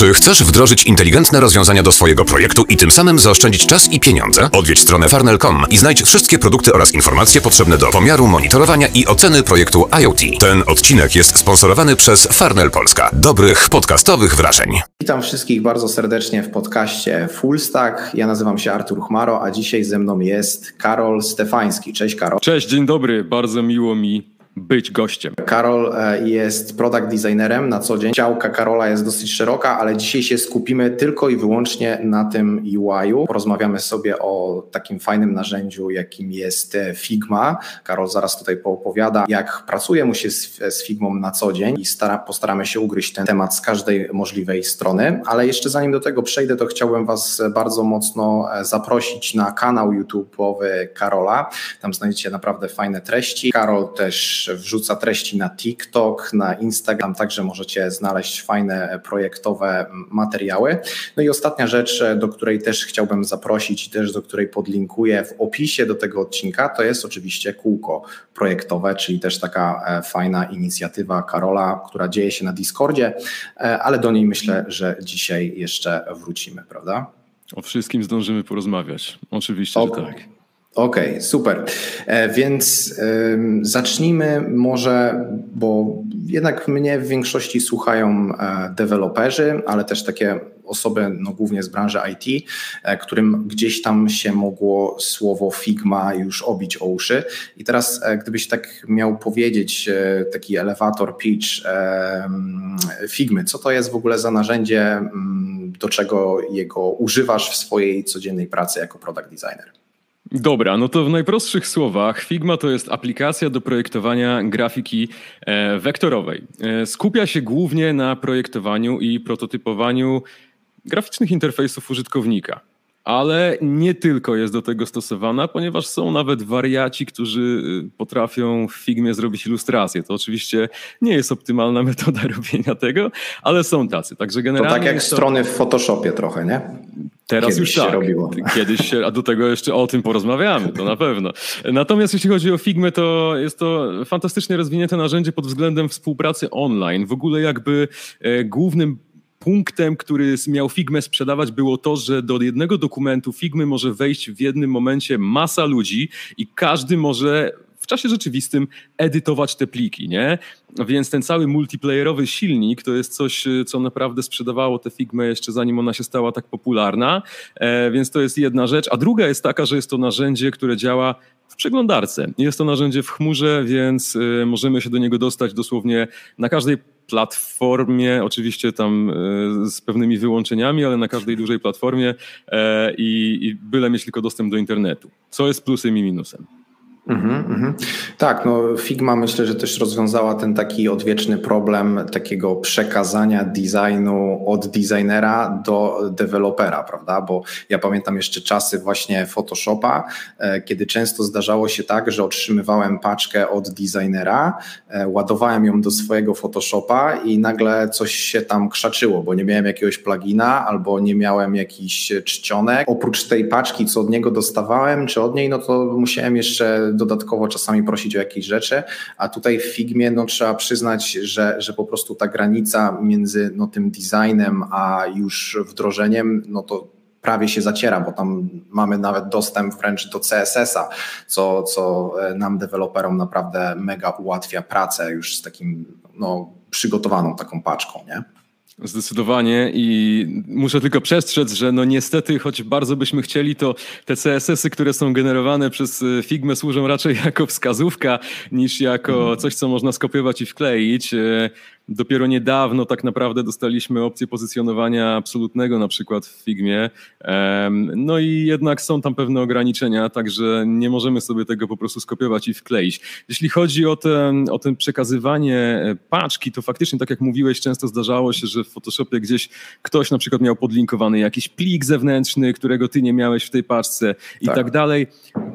Czy chcesz wdrożyć inteligentne rozwiązania do swojego projektu i tym samym zaoszczędzić czas i pieniądze? Odwiedź stronę farnel.com i znajdź wszystkie produkty oraz informacje potrzebne do pomiaru, monitorowania i oceny projektu IoT. Ten odcinek jest sponsorowany przez Farnel Polska. Dobrych podcastowych wrażeń. Witam wszystkich bardzo serdecznie w podcaście Full Stack. Ja nazywam się Artur Chmaro, a dzisiaj ze mną jest Karol Stefański. Cześć Karol. Cześć, dzień dobry. Bardzo miło mi być gościem. Karol e, jest product designerem na co dzień. Działka Karola jest dosyć szeroka, ale dzisiaj się skupimy tylko i wyłącznie na tym UI-u. Porozmawiamy sobie o takim fajnym narzędziu, jakim jest e, Figma. Karol zaraz tutaj poopowiada, jak pracuje mu się z, z Figmą na co dzień i stara, postaramy się ugryźć ten temat z każdej możliwej strony. Ale jeszcze zanim do tego przejdę, to chciałbym Was bardzo mocno e, zaprosić na kanał YouTube'owy Karola. Tam znajdziecie naprawdę fajne treści. Karol też wrzuca treści na TikTok, na Instagram, także możecie znaleźć fajne projektowe materiały. No i ostatnia rzecz, do której też chciałbym zaprosić i też do której podlinkuję w opisie do tego odcinka, to jest oczywiście kółko projektowe, czyli też taka e, fajna inicjatywa Karola, która dzieje się na Discordzie, e, ale do niej myślę, że dzisiaj jeszcze wrócimy, prawda? O wszystkim zdążymy porozmawiać. Oczywiście, okay. że tak. Okej, okay, super. E, więc zacznijmy może, bo jednak mnie w większości słuchają e, deweloperzy, ale też takie osoby, no głównie z branży IT, e, którym gdzieś tam się mogło słowo Figma już obić o uszy. I teraz, gdybyś tak miał powiedzieć, taki elevator pitch Figmy, co to jest w ogóle za narzędzie, do czego jego używasz w swojej codziennej pracy jako product designer? Dobra, no to w najprostszych słowach Figma to jest aplikacja do projektowania grafiki e, wektorowej. E, skupia się głównie na projektowaniu i prototypowaniu graficznych interfejsów użytkownika. Ale nie tylko jest do tego stosowana, ponieważ są nawet wariaci, którzy y, potrafią w Figmie zrobić ilustrację. To oczywiście nie jest optymalna metoda robienia tego, ale są tacy. Także generalnie to tak jak to... strony w Photoshopie trochę, nie? Teraz Kiedyś już tak. robiło. Kiedyś się, a do tego jeszcze o tym porozmawiamy, to na pewno. Natomiast jeśli chodzi o Figmę, to jest to fantastycznie rozwinięte narzędzie pod względem współpracy online. W ogóle jakby e, głównym punktem, który miał Figmę sprzedawać, było to, że do jednego dokumentu Figmy może wejść w jednym momencie masa ludzi i każdy może czasie rzeczywistym edytować te pliki, nie? Więc ten cały multiplayerowy silnik to jest coś, co naprawdę sprzedawało tę Figmę jeszcze zanim ona się stała tak popularna, e, więc to jest jedna rzecz. A druga jest taka, że jest to narzędzie, które działa w przeglądarce. Jest to narzędzie w chmurze, więc e, możemy się do niego dostać dosłownie na każdej platformie, oczywiście tam e, z pewnymi wyłączeniami, ale na każdej dużej platformie i, i byle mieć tylko dostęp do internetu. Co jest plusem i minusem. Mm -hmm. Tak, no Figma myślę, że też rozwiązała ten taki odwieczny problem takiego przekazania designu od designera do dewelopera, prawda? Bo ja pamiętam jeszcze czasy właśnie Photoshopa, e, kiedy często zdarzało się tak, że otrzymywałem paczkę od designera, e, ładowałem ją do swojego Photoshopa i nagle coś się tam krzaczyło, bo nie miałem jakiegoś plugina albo nie miałem jakichś czcionek. Oprócz tej paczki, co od niego dostawałem, czy od niej, no to musiałem jeszcze dodatkowo czasami prosić o jakieś rzeczy, a tutaj w Figmie no, trzeba przyznać, że, że po prostu ta granica między no, tym designem a już wdrożeniem, no to prawie się zaciera, bo tam mamy nawet dostęp wręcz do CSS-a, co, co e, nam, deweloperom, naprawdę mega ułatwia pracę już z takim no, przygotowaną taką paczką, nie? Zdecydowanie i muszę tylko przestrzec, że no niestety, choć bardzo byśmy chcieli, to te CSS-y, które są generowane przez e, Figmę służą raczej jako wskazówka niż jako mhm. coś, co można skopiować i wkleić. Dopiero niedawno tak naprawdę dostaliśmy opcję pozycjonowania absolutnego na przykład w Figmie. No i jednak są tam pewne ograniczenia, także nie możemy sobie tego po prostu skopiować i wkleić. Jeśli chodzi o, te, o ten przekazywanie e, paczki, to faktycznie tak jak mówiłeś, często zdarzało się, że w Photoshopie gdzieś ktoś na przykład miał podlinkowany jakiś plik zewnętrzny, którego ty nie miałeś w tej paczce i tak, tak dalej.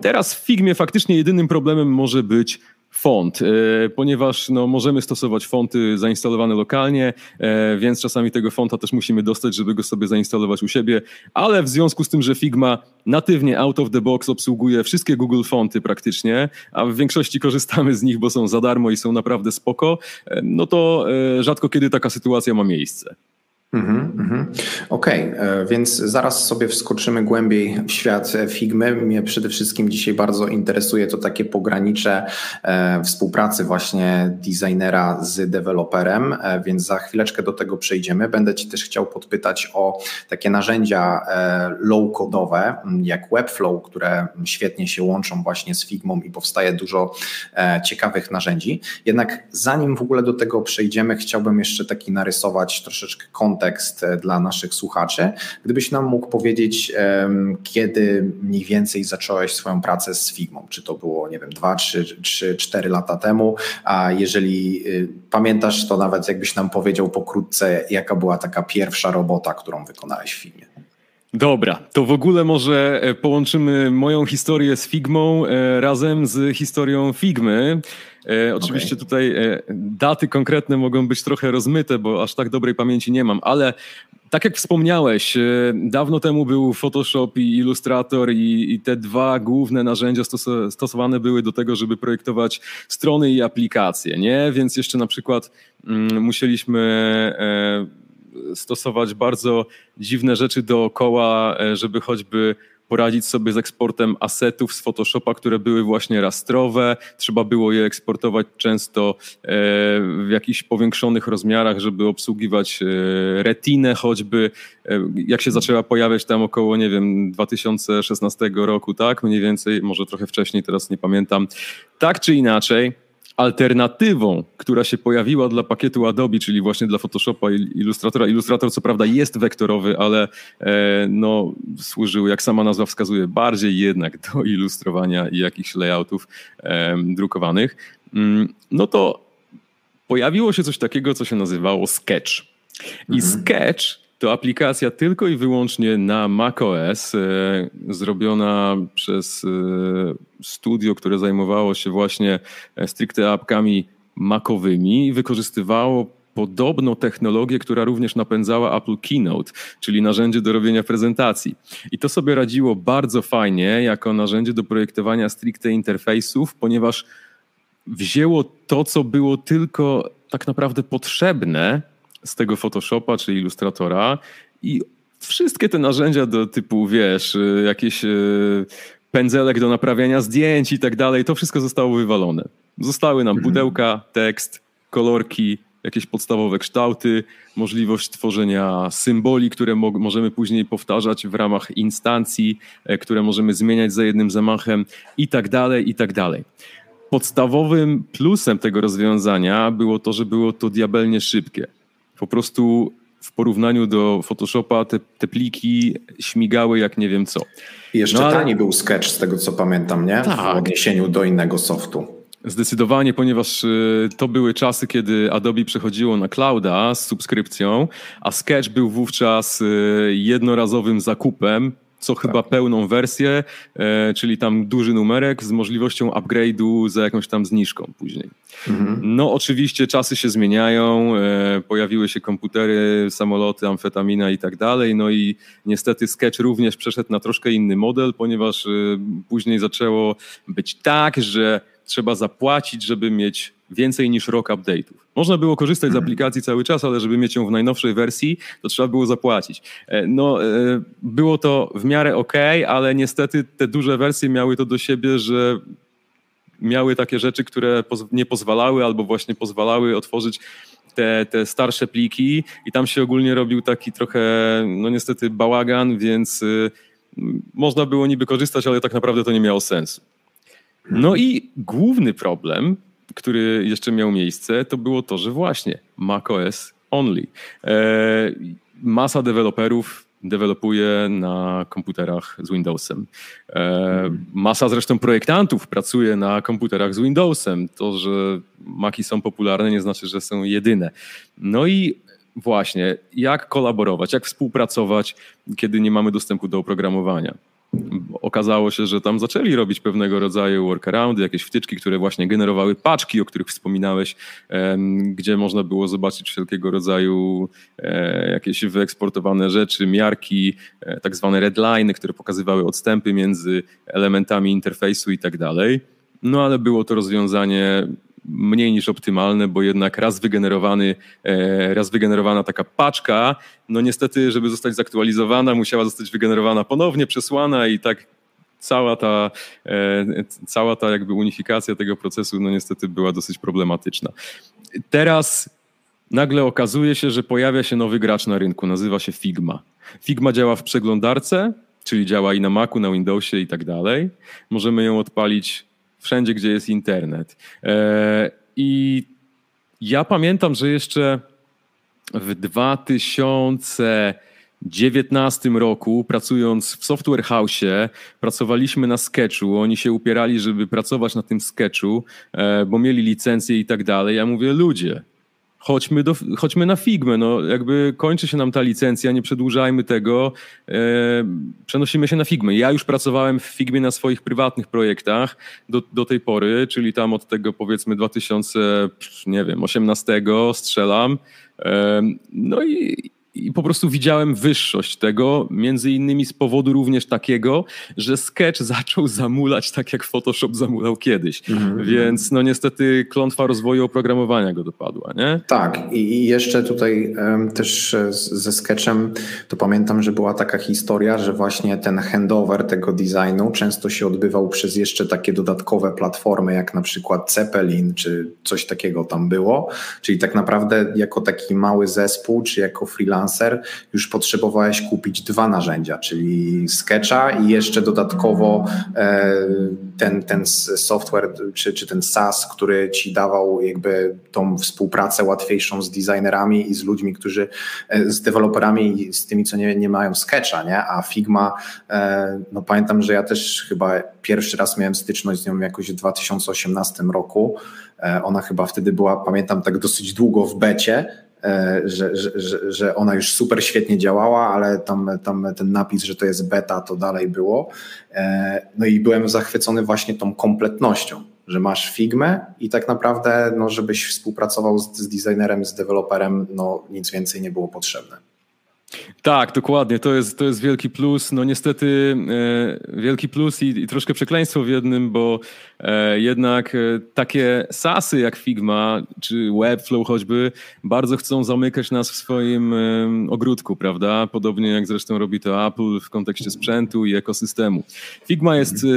Teraz w Figmie faktycznie jedynym problemem może być font, e, ponieważ no, możemy stosować fonty zainstalowane lokalnie, e, więc czasami tego fonta też musimy dostać, żeby go sobie zainstalować u siebie, ale w związku z tym, że Figma natywnie out of the box obsługuje wszystkie Google fonty praktycznie, a w większości korzystamy z nich, bo są za darmo i są naprawdę spoko, e, no to rzadko kiedy taka sytuacja ma miejsce. Mhm. Okej, okay, e, więc zaraz sobie wskoczymy głębiej w świat Figmy. Mnie przede wszystkim dzisiaj bardzo interesuje to takie pogranicze e, współpracy właśnie designera z deweloperem, e, więc za chwileczkę do tego przejdziemy. Będę Ci też chciał podpytać o takie narzędzia low-codowe, jak Webflow, które świetnie się łączą właśnie z Figmą i powstaje dużo ciekawych narzędzi. Jednak zanim w ogóle do tego przejdziemy, chciałbym jeszcze taki narysować troszeczkę kontekst kontekst e, dla naszych słuchaczy. Gdybyś nam mógł powiedzieć, kiedy mniej więcej zacząłeś swoją pracę z Figmą? Czy to było, nie wiem, dwa, trzy, trzy, cztery lata temu? A jeżeli y, pamiętasz, to nawet jakbyś nam powiedział pokrótce, jaka była taka pierwsza robota, którą wykonałeś w Figmie? Dobra, to w ogóle może e, połączymy moją historię z Figmą e, razem z historią Figmy. E, oczywiście okay. tutaj e, daty konkretne mogą być trochę rozmyte, bo aż tak dobrej pamięci nie mam, ale tak jak wspomniałeś, e, dawno temu był Photoshop i Illustrator i, i te dwa główne narzędzia stosowane były do tego, żeby projektować strony i aplikacje, nie? Więc jeszcze na przykład mm, musieliśmy e, stosować bardzo dziwne rzeczy dookoła, e, żeby choćby poradzić sobie z eksportem asetów z Photoshopa, które były właśnie rastrowe. Trzeba było je eksportować często e, w jakichś powiększonych rozmiarach, żeby obsługiwać e, retinę choćby. E, jak się zaczęła pojawiać tam około, nie wiem, 2016 roku, tak? Mniej więcej, może trochę wcześniej, teraz nie pamiętam. Tak czy inaczej, alternatywą, która się pojawiła dla pakietu Adobe, czyli właśnie dla Photoshopa i Illustratora. Illustrator co prawda jest wektorowy, ale e, no, służył, jak sama nazwa wskazuje, bardziej jednak do ilustrowania i jakichś layoutów e, drukowanych. Mm, no to pojawiło się coś takiego, co się nazywało Sketch. I mhm. Sketch to aplikacja tylko i wyłącznie na macOS, e, zrobiona przez e, studio, które zajmowało się właśnie e, stricte apkami macowymi i wykorzystywało podobną technologię, która również napędzała Apple Keynote, czyli narzędzie do robienia prezentacji. I to sobie radziło bardzo fajnie jako narzędzie do projektowania stricte interfejsów, ponieważ wzięło to, co było tylko tak naprawdę potrzebne z tego Photoshopa czy Illustratora i wszystkie te narzędzia do typu, wiesz, y, jakieś y, pędzelek do naprawiania zdjęć i tak dalej, to wszystko zostało wywalone. Zostały nam mhm. pudełka, tekst, kolorki, jakieś podstawowe kształty, możliwość tworzenia symboli, które mo możemy później powtarzać w ramach instancji, e, które możemy zmieniać za jednym zamachem i tak dalej, i tak dalej. Podstawowym plusem tego rozwiązania było to, że było to diabelnie szybkie po prostu w porównaniu do Photoshopa te, te pliki śmigały jak nie wiem co. I jeszcze no, ale... tani był Sketch z tego co pamiętam, nie? Tak. W odniesieniu do innego softu. Zdecydowanie, ponieważ y, to były czasy, kiedy Adobe przechodziło na clouda z subskrypcją, a Sketch był wówczas y, jednorazowym zakupem co chyba tak. pełną wersję, e, czyli tam duży numerek z możliwością upgrade'u za jakąś tam zniżką później. Mhm. No oczywiście czasy się zmieniają, e, pojawiły się komputery, samoloty, amfetamina i tak dalej, no i niestety Sketch również przeszedł na troszkę inny model, ponieważ e, później zaczęło być tak, że trzeba zapłacić, żeby mieć więcej niż rok update'ów. Można było korzystać z mhm. aplikacji cały czas, ale żeby mieć ją w najnowszej wersji, to trzeba było zapłacić. E, no, e, było to w miarę ok, ale niestety te duże wersje miały to do siebie, że miały takie rzeczy, które nie pozwalały albo właśnie pozwalały otworzyć te, te starsze pliki i tam się ogólnie robił taki trochę, no niestety bałagan, więc y, można było niby korzystać, ale tak naprawdę to nie miało sensu. No i główny problem który jeszcze miał miejsce, to było to, że właśnie macOS only. E, masa deweloperów dewelopuje na komputerach z Windowsem. E, masa zresztą projektantów pracuje na komputerach z Windowsem. To, że Maki są popularne, nie znaczy, że są jedyne. No i właśnie, jak kolaborować, jak współpracować, kiedy nie mamy dostępu do oprogramowania okazało się, że tam zaczęli robić pewnego rodzaju workaroundy, jakieś wtyczki, które właśnie generowały paczki, o których wspominałeś, gdzie można było zobaczyć wszelkiego rodzaju e, jakieś wyeksportowane rzeczy, miarki, e, tak zwane redliny, które pokazywały odstępy między elementami interfejsu i tak dalej. No ale było to rozwiązanie mniej niż optymalne, bo jednak raz wygenerowany, raz wygenerowana taka paczka, no niestety, żeby zostać zaktualizowana, musiała zostać wygenerowana ponownie, przesłana i tak cała ta, cała ta jakby unifikacja tego procesu no niestety była dosyć problematyczna. Teraz nagle okazuje się, że pojawia się nowy gracz na rynku, nazywa się Figma. Figma działa w przeglądarce, czyli działa i na Macu, na Windowsie i tak dalej. Możemy ją odpalić wszędzie, gdzie jest internet. E, I ja pamiętam, że jeszcze w 2019 roku, pracując w Software House, pracowaliśmy na sketchu. Oni się upierali, żeby pracować na tym sketchu, e, bo mieli licencję i tak dalej. Ja mówię, ludzie, chodźmy, do, chodźmy na Figmę, no. Jakby kończy się nam ta licencja, nie przedłużajmy tego, e, przenosimy się na Figmę. Ja już pracowałem w Figmie na swoich prywatnych projektach do, do tej pory, czyli tam od tego powiedzmy 2000, nie wiem, 18 strzelam, e, no i, i po prostu widziałem wyższość tego, między innymi z powodu również takiego, że Sketch zaczął zamulać tak, jak Photoshop zamulał kiedyś. Mm-hmm. Więc no niestety klątwa rozwoju oprogramowania go dopadła, nie? Tak i jeszcze tutaj um, też e, ze Sketchem to pamiętam, że była taka historia, że właśnie ten handover tego designu często się odbywał przez jeszcze takie dodatkowe platformy, jak na przykład Zeppelin, czy coś takiego tam było, czyli tak naprawdę jako taki mały zespół, czy jako freelancer freelancer, już potrzebowałeś kupić dwa narzędzia, czyli Sketcha i jeszcze dodatkowo e, ten, ten software czy, czy ten SaaS, który ci dawał jakby tą współpracę łatwiejszą z designerami i z ludźmi, którzy, e, z deweloperami i z tymi, co nie, nie mają Sketcha, nie? A Figma, e, no pamiętam, że ja też chyba pierwszy raz miałem styczność z nią jakoś w 2018 roku. Ona chyba wtedy była, pamiętam, tak dosyć długo w becie, E, że, że, że ona już super świetnie działała, ale tam, tam ten napis, że to jest beta, to dalej było. E, no i byłem zachwycony właśnie tą kompletnością, że masz Figmę i tak naprawdę, no, żebyś współpracował z, z designerem, z deweloperem, no nic więcej nie było potrzebne. Tak, dokładnie. To jest, to jest wielki plus. No niestety e, wielki plus i, i, troszkę przekleństwo w jednym, bo e, jednak e, takie sasy jak Figma czy Webflow choćby bardzo chcą zamykać nas w swoim e, ogródku, prawda? Podobnie jak zresztą robi to Apple w kontekście sprzętu i ekosystemu. Figma jest e,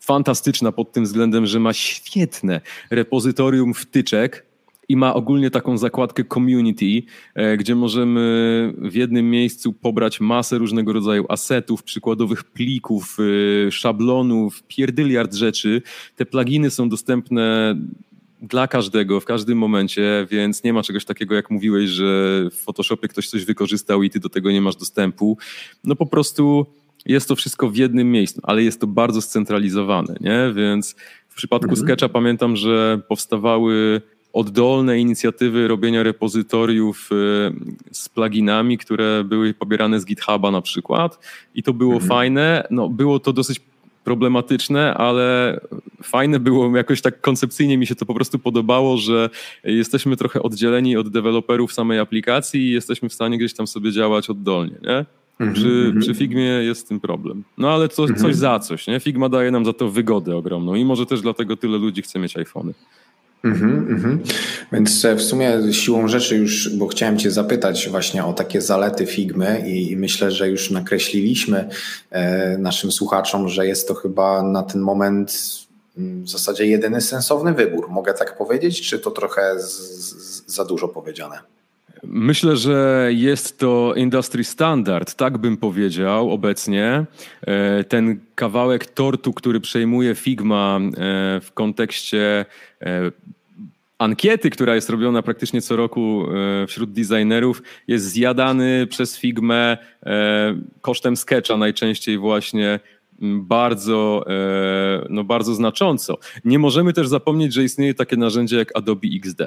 fantastyczna pod tym względem, że ma świetne repozytorium wtyczek, i ma ogólnie taką zakładkę community, e, gdzie możemy w jednym miejscu pobrać masę różnego rodzaju asetów, przykładowych plików, e, szablonów, pierdyliard rzeczy. Te pluginy są dostępne dla każdego w każdym momencie, więc nie ma czegoś takiego, jak mówiłeś, że w Photoshopie ktoś coś wykorzystał i ty do tego nie masz dostępu. No po prostu jest to wszystko w jednym miejscu, ale jest to bardzo scentralizowane, nie? Więc w przypadku mhm. Sketcha pamiętam, że powstawały oddolne inicjatywy robienia repozytoriów y, z pluginami, które były pobierane z GitHuba na przykład i to było mhm. fajne. No, było to dosyć problematyczne, ale fajne było jakoś tak koncepcyjnie mi się to po prostu podobało, że jesteśmy trochę oddzieleni od deweloperów samej aplikacji i jesteśmy w stanie gdzieś tam sobie działać oddolnie, nie? Mm -hmm, przy, mm -hmm. przy Figmie jest tym problem. No ale coś, mm -hmm. coś za coś, nie? Figma daje nam za to wygodę ogromną i może też dlatego tyle ludzi chce mieć iPhony. Mhm, mhm. Więc e, w sumie siłą rzeczy już, bo chciałem Cię zapytać właśnie o takie zalety Figmy i myślę, że już nakreśliliśmy e, naszym słuchaczom, że jest to chyba na ten moment mm, w zasadzie jedyny sensowny wybór. Mogę tak powiedzieć, czy to trochę z, z, za dużo powiedziane? Myślę, że jest to industry standard, tak bym powiedział obecnie. E, ten kawałek tortu, który przejmuje Figma e, w kontekście e, ankiety, która jest robiona praktycznie co roku wśród designerów, jest zjadany przez Figmę kosztem sketcha najczęściej właśnie bardzo, no bardzo znacząco. Nie możemy też zapomnieć, że istnieje takie narzędzie jak Adobe XD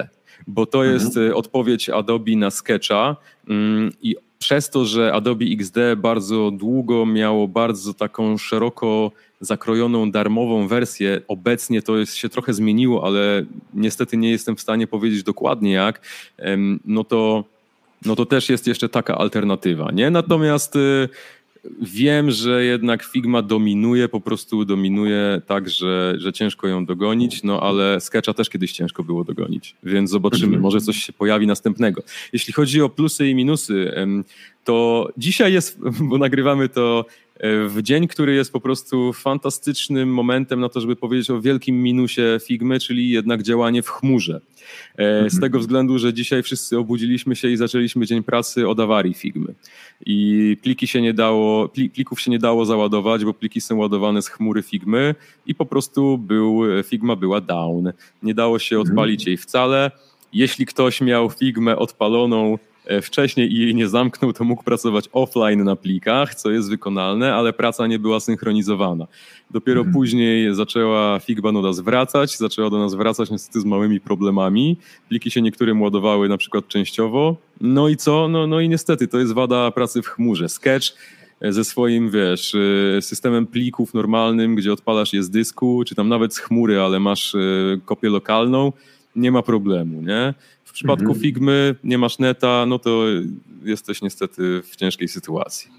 bo to mhm. jest y, odpowiedź Adobe na Sketcha mm, i przez to, że Adobe XD bardzo długo miało bardzo taką szeroko zakrojoną darmową wersję, obecnie to jest, się trochę zmieniło, ale niestety nie jestem w stanie powiedzieć dokładnie jak, no to, no to też jest jeszcze taka alternatywa. Nie? Natomiast y, wiem, że jednak Figma dominuje, po prostu dominuje tak, że, że ciężko ją dogonić, no ale Sketcha też kiedyś ciężko było dogonić, więc zobaczymy, może coś się pojawi następnego. Jeśli chodzi o plusy i minusy, to dzisiaj jest, bo nagrywamy to w dzień, który jest po prostu fantastycznym momentem na to, żeby powiedzieć o wielkim minusie Figmy, czyli jednak działanie w chmurze. E, z mhm. tego względu, że dzisiaj wszyscy obudziliśmy się i zaczęliśmy dzień pracy od awarii Figmy. I pliki się nie dało, plików się nie dało załadować, bo pliki są ładowane z chmury Figmy i po prostu był, Figma była down. Nie dało się mhm. odpalić jej wcale. Jeśli ktoś miał Figmę odpaloną wcześniej i jej nie zamknął, to mógł pracować offline na plikach, co jest wykonalne, ale praca nie była synchronizowana. Dopiero mhm. później zaczęła Figma do nas wracać, zaczęła do nas wracać niestety z małymi problemami. Pliki się niektórym ładowały na przykład częściowo. No i co? No, no i niestety to jest wada pracy w chmurze. Sketch e, ze swoim, wiesz, e, systemem plików normalnym, gdzie odpalasz je z dysku, czy tam nawet z chmury, ale masz kopię lokalną, nie ma problemu, nie? W przypadku mhm. Figmy nie masz neta, no to jesteś niestety w ciężkiej sytuacji.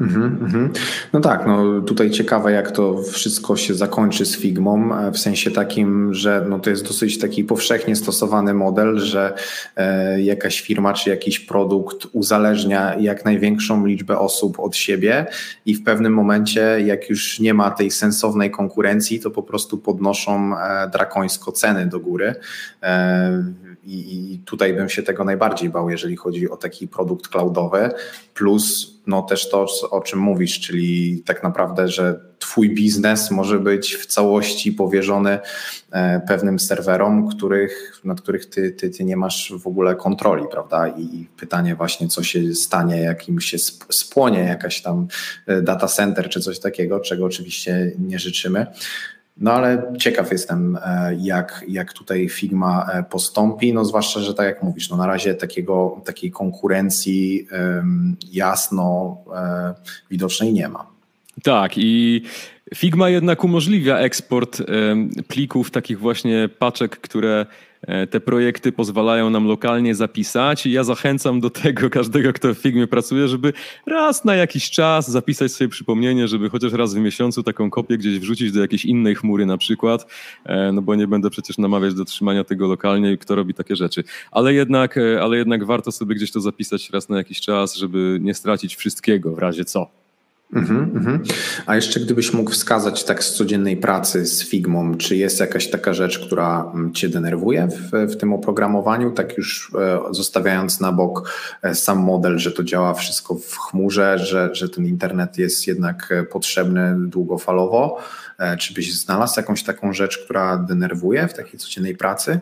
Mhm, mhm. No tak, no tutaj ciekawe, jak to wszystko się zakończy z Figmą, e, w sensie takim, że no to jest dosyć taki powszechnie stosowany model, że e, jakaś firma czy jakiś produkt uzależnia jak największą liczbę osób od siebie i w pewnym momencie, jak już nie ma tej sensownej konkurencji, to po prostu podnoszą e, drakońsko ceny do góry. I, I, tutaj bym się tego najbardziej bał, jeżeli chodzi o taki produkt cloudowy, plus no też to, o czym mówisz, czyli tak naprawdę, że Twój biznes może być w całości powierzony e, pewnym serwerom, których, nad których ty, ty, ty nie masz w ogóle kontroli, prawda? I pytanie właśnie, co się stanie, jak im się spłonie jakaś tam e, data center czy coś takiego, czego oczywiście nie życzymy. No ale ciekaw jestem, e, jak, jak tutaj Figma e, postąpi, no zwłaszcza, że tak jak mówisz, no na razie takiego, takiej konkurencji jasno e, widocznej nie ma. Tak i Figma jednak umożliwia eksport plików, takich właśnie paczek, które te projekty pozwalają nam lokalnie zapisać i ja zachęcam do tego każdego, kto w Figmie pracuje, żeby raz na jakiś czas zapisać sobie przypomnienie, żeby chociaż raz w miesiącu taką kopię gdzieś wrzucić do jakiejś innej chmury na przykład, e, no bo nie będę przecież namawiać do trzymania tego lokalnie, kto robi takie rzeczy. Ale jednak, e, ale jednak warto sobie gdzieś to zapisać raz na jakiś czas, żeby nie stracić wszystkiego w razie co. Mhm, mhm. A jeszcze gdybyś mógł wskazać tak z codziennej pracy z Figmą, czy jest jakaś taka rzecz, która mm, cię denerwuje w, w tym oprogramowaniu, tak już e, zostawiając na bok e, sam model, że to działa wszystko w chmurze, że, że ten internet jest jednak e, potrzebny długofalowo, czy byś znalazł jakąś taką rzecz, która denerwuje w takiej codziennej pracy?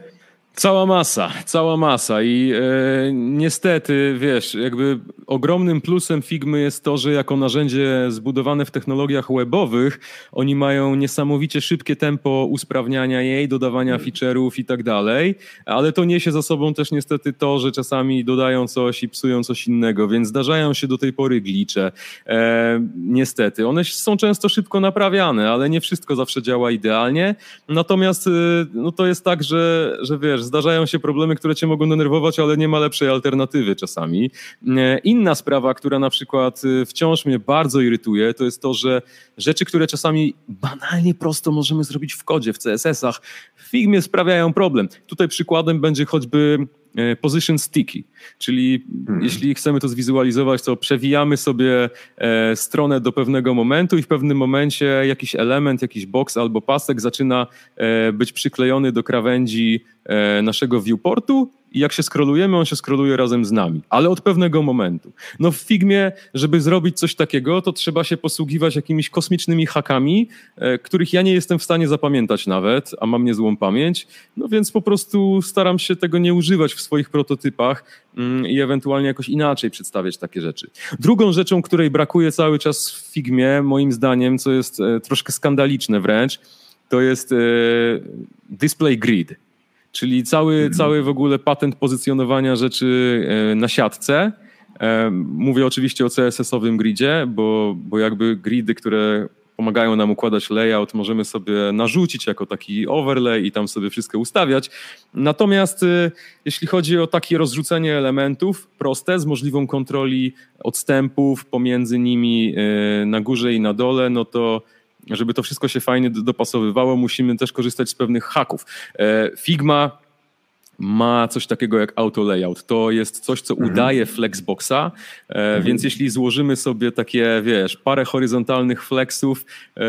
Cała masa, cała masa i e, niestety, wiesz, jakby ogromnym plusem Figmy jest to, że jako narzędzie zbudowane w technologiach webowych, oni mają niesamowicie szybkie tempo usprawniania jej, dodawania feature'ów i tak dalej, ale to niesie za sobą też niestety to, że czasami dodają coś i psują coś innego, więc zdarzają się do tej pory glicze. E, niestety, one są często szybko naprawiane, ale nie wszystko zawsze działa idealnie, natomiast e, no to jest tak, że, że wiesz, zdarzają się problemy, które cię mogą denerwować, ale nie ma lepszej alternatywy czasami. E, inna sprawa, która na przykład e, wciąż mnie bardzo irytuje, to jest to, że rzeczy, które czasami banalnie prosto możemy zrobić w kodzie, w CSS-ach, w Figmie sprawiają problem. Tutaj przykładem będzie choćby position sticky, czyli hmm. jeśli chcemy to zwizualizować, to przewijamy sobie stronę do pewnego momentu i w pewnym momencie jakiś element, jakiś box albo pasek zaczyna być przyklejony do krawędzi E, naszego viewportu i jak się skrolujemy, on się skroluje razem z nami, ale od pewnego momentu. No w Figmie, żeby zrobić coś takiego, to trzeba się posługiwać jakimiś kosmicznymi hakami, e, których ja nie jestem w stanie zapamiętać nawet, a mam niezłą pamięć, no więc po prostu staram się tego nie używać w swoich prototypach mm, i ewentualnie jakoś inaczej przedstawiać takie rzeczy. Drugą rzeczą, której brakuje cały czas w Figmie, moim zdaniem, co jest e, troszkę skandaliczne wręcz, to jest display grid czyli cały, mhm. cały w ogóle patent pozycjonowania rzeczy e, na siatce. E, mówię oczywiście o CSS-owym gridzie, bo, bo jakby gridy, które pomagają nam układać layout, możemy sobie narzucić jako taki overlay i tam sobie wszystko ustawiać. Natomiast y, jeśli chodzi o takie rozrzucenie elementów proste z możliwą kontroli odstępów pomiędzy nimi na górze i na dole, no to żeby to wszystko się fajnie dopasowywało, musimy też korzystać z pewnych haków. E, Figma ma coś takiego jak auto layout. To jest coś, co mhm. udaje flexboxa, e, mhm. więc jeśli złożymy sobie takie, wiesz, parę horyzontalnych flexów e,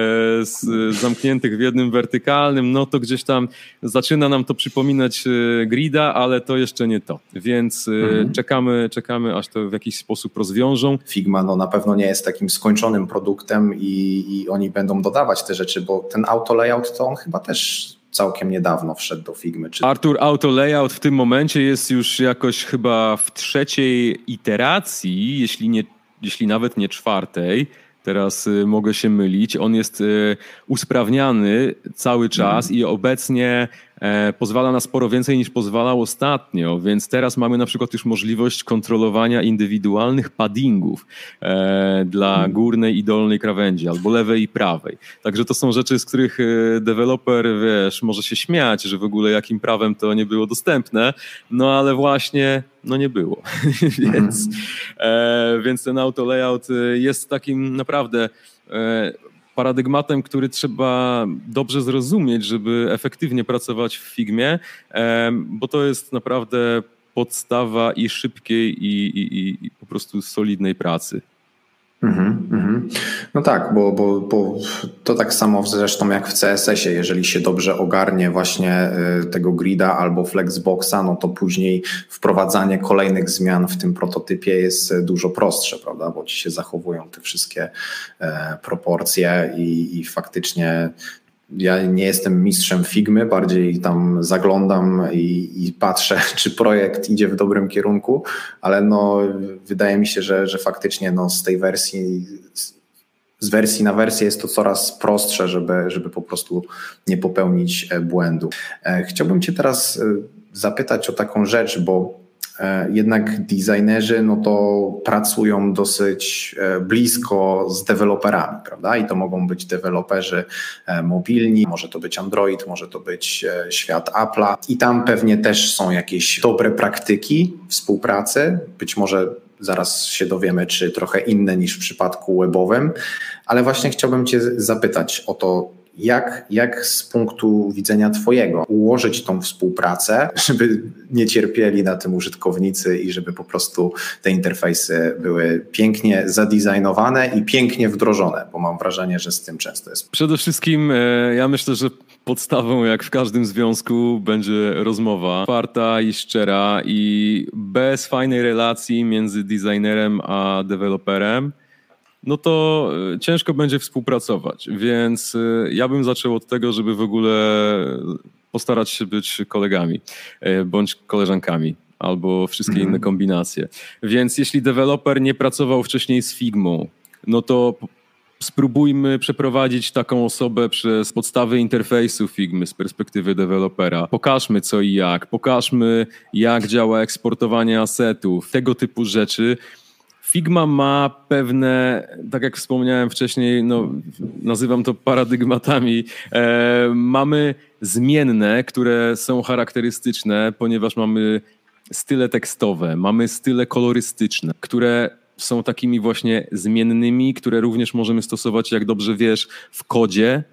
z, zamkniętych w jednym wertykalnym, no to gdzieś tam zaczyna nam to przypominać e, grida, ale to jeszcze nie to. Więc e, mhm. czekamy, czekamy, aż to w jakiś sposób rozwiążą. Figma no, na pewno nie jest takim skończonym produktem i, i oni będą dodawać te rzeczy, bo ten auto layout to on chyba też całkiem niedawno wszedł do Figmy. Czy... Artur, Auto Layout w tym momencie jest już jakoś chyba w trzeciej iteracji, jeśli, nie, jeśli nawet nie czwartej. Teraz y, mogę się mylić. On jest y, usprawniany cały czas mm. i obecnie pozwala na sporo więcej niż pozwalał ostatnio, więc teraz mamy na przykład już możliwość kontrolowania indywidualnych paddingów e, dla hmm. górnej i dolnej krawędzi, albo lewej i prawej. Także to są rzeczy, z których e, deweloper, wiesz, może się śmiać, że w ogóle jakim prawem to nie było dostępne, no ale właśnie no nie było. więc, hmm. więc ten auto layout jest takim naprawdę paradygmatem, który trzeba dobrze zrozumieć, żeby efektywnie pracować w Figmie, bo to jest naprawdę podstawa i szybkiej i, i, i po prostu solidnej pracy. Mm -hmm. No tak, bo, bo, bo to tak samo zresztą jak w CSS-ie, jeżeli się dobrze ogarnie właśnie y, tego grida albo flexboxa, no to później wprowadzanie kolejnych zmian w tym prototypie jest dużo prostsze, prawda, bo ci się zachowują te wszystkie e, proporcje i, i faktycznie ja nie jestem mistrzem Figmy, bardziej tam zaglądam i, i, patrzę, czy projekt idzie w dobrym kierunku, ale no, wydaje mi się, że, że faktycznie no, z tej wersji, z wersji na wersję jest to coraz prostsze, żeby, żeby po prostu nie popełnić e, błędu. E, chciałbym Cię teraz e, zapytać o taką rzecz, bo jednak designerzy no to pracują dosyć e, blisko z deweloperami, prawda? I to mogą być deweloperzy e, mobilni, może to być Android, może to być świat Apple'a. I tam pewnie też są jakieś dobre praktyki współpracy, być może zaraz się dowiemy, czy trochę inne niż w przypadku webowym, ale właśnie chciałbym Cię zapytać o to, jak, jak z punktu widzenia Twojego ułożyć tą współpracę, żeby nie cierpieli na tym użytkownicy i żeby po prostu te interfejsy były pięknie zadesignowane i pięknie wdrożone, bo mam wrażenie, że z tym często jest. Przede wszystkim e, ja myślę, że podstawą, jak w każdym związku, będzie rozmowa otwarta i szczera i bez fajnej relacji między designerem a deweloperem no to e, ciężko będzie współpracować. Więc e, ja bym zaczął od tego, żeby w ogóle postarać się być kolegami e, bądź koleżankami albo wszystkie mhm. inne kombinacje. Więc jeśli deweloper nie pracował wcześniej z Figmą, no to spróbujmy przeprowadzić taką osobę przez podstawy interfejsu Figmy z perspektywy dewelopera. Pokażmy co i jak, pokażmy jak działa eksportowanie asetów, tego typu rzeczy, Figma ma pewne, tak jak wspomniałem wcześniej, no, nazywam to paradygmatami. E, mamy zmienne, które są charakterystyczne, ponieważ mamy style tekstowe, mamy style kolorystyczne, które są takimi właśnie zmiennymi, które również możemy stosować, jak dobrze wiesz, w kodzie.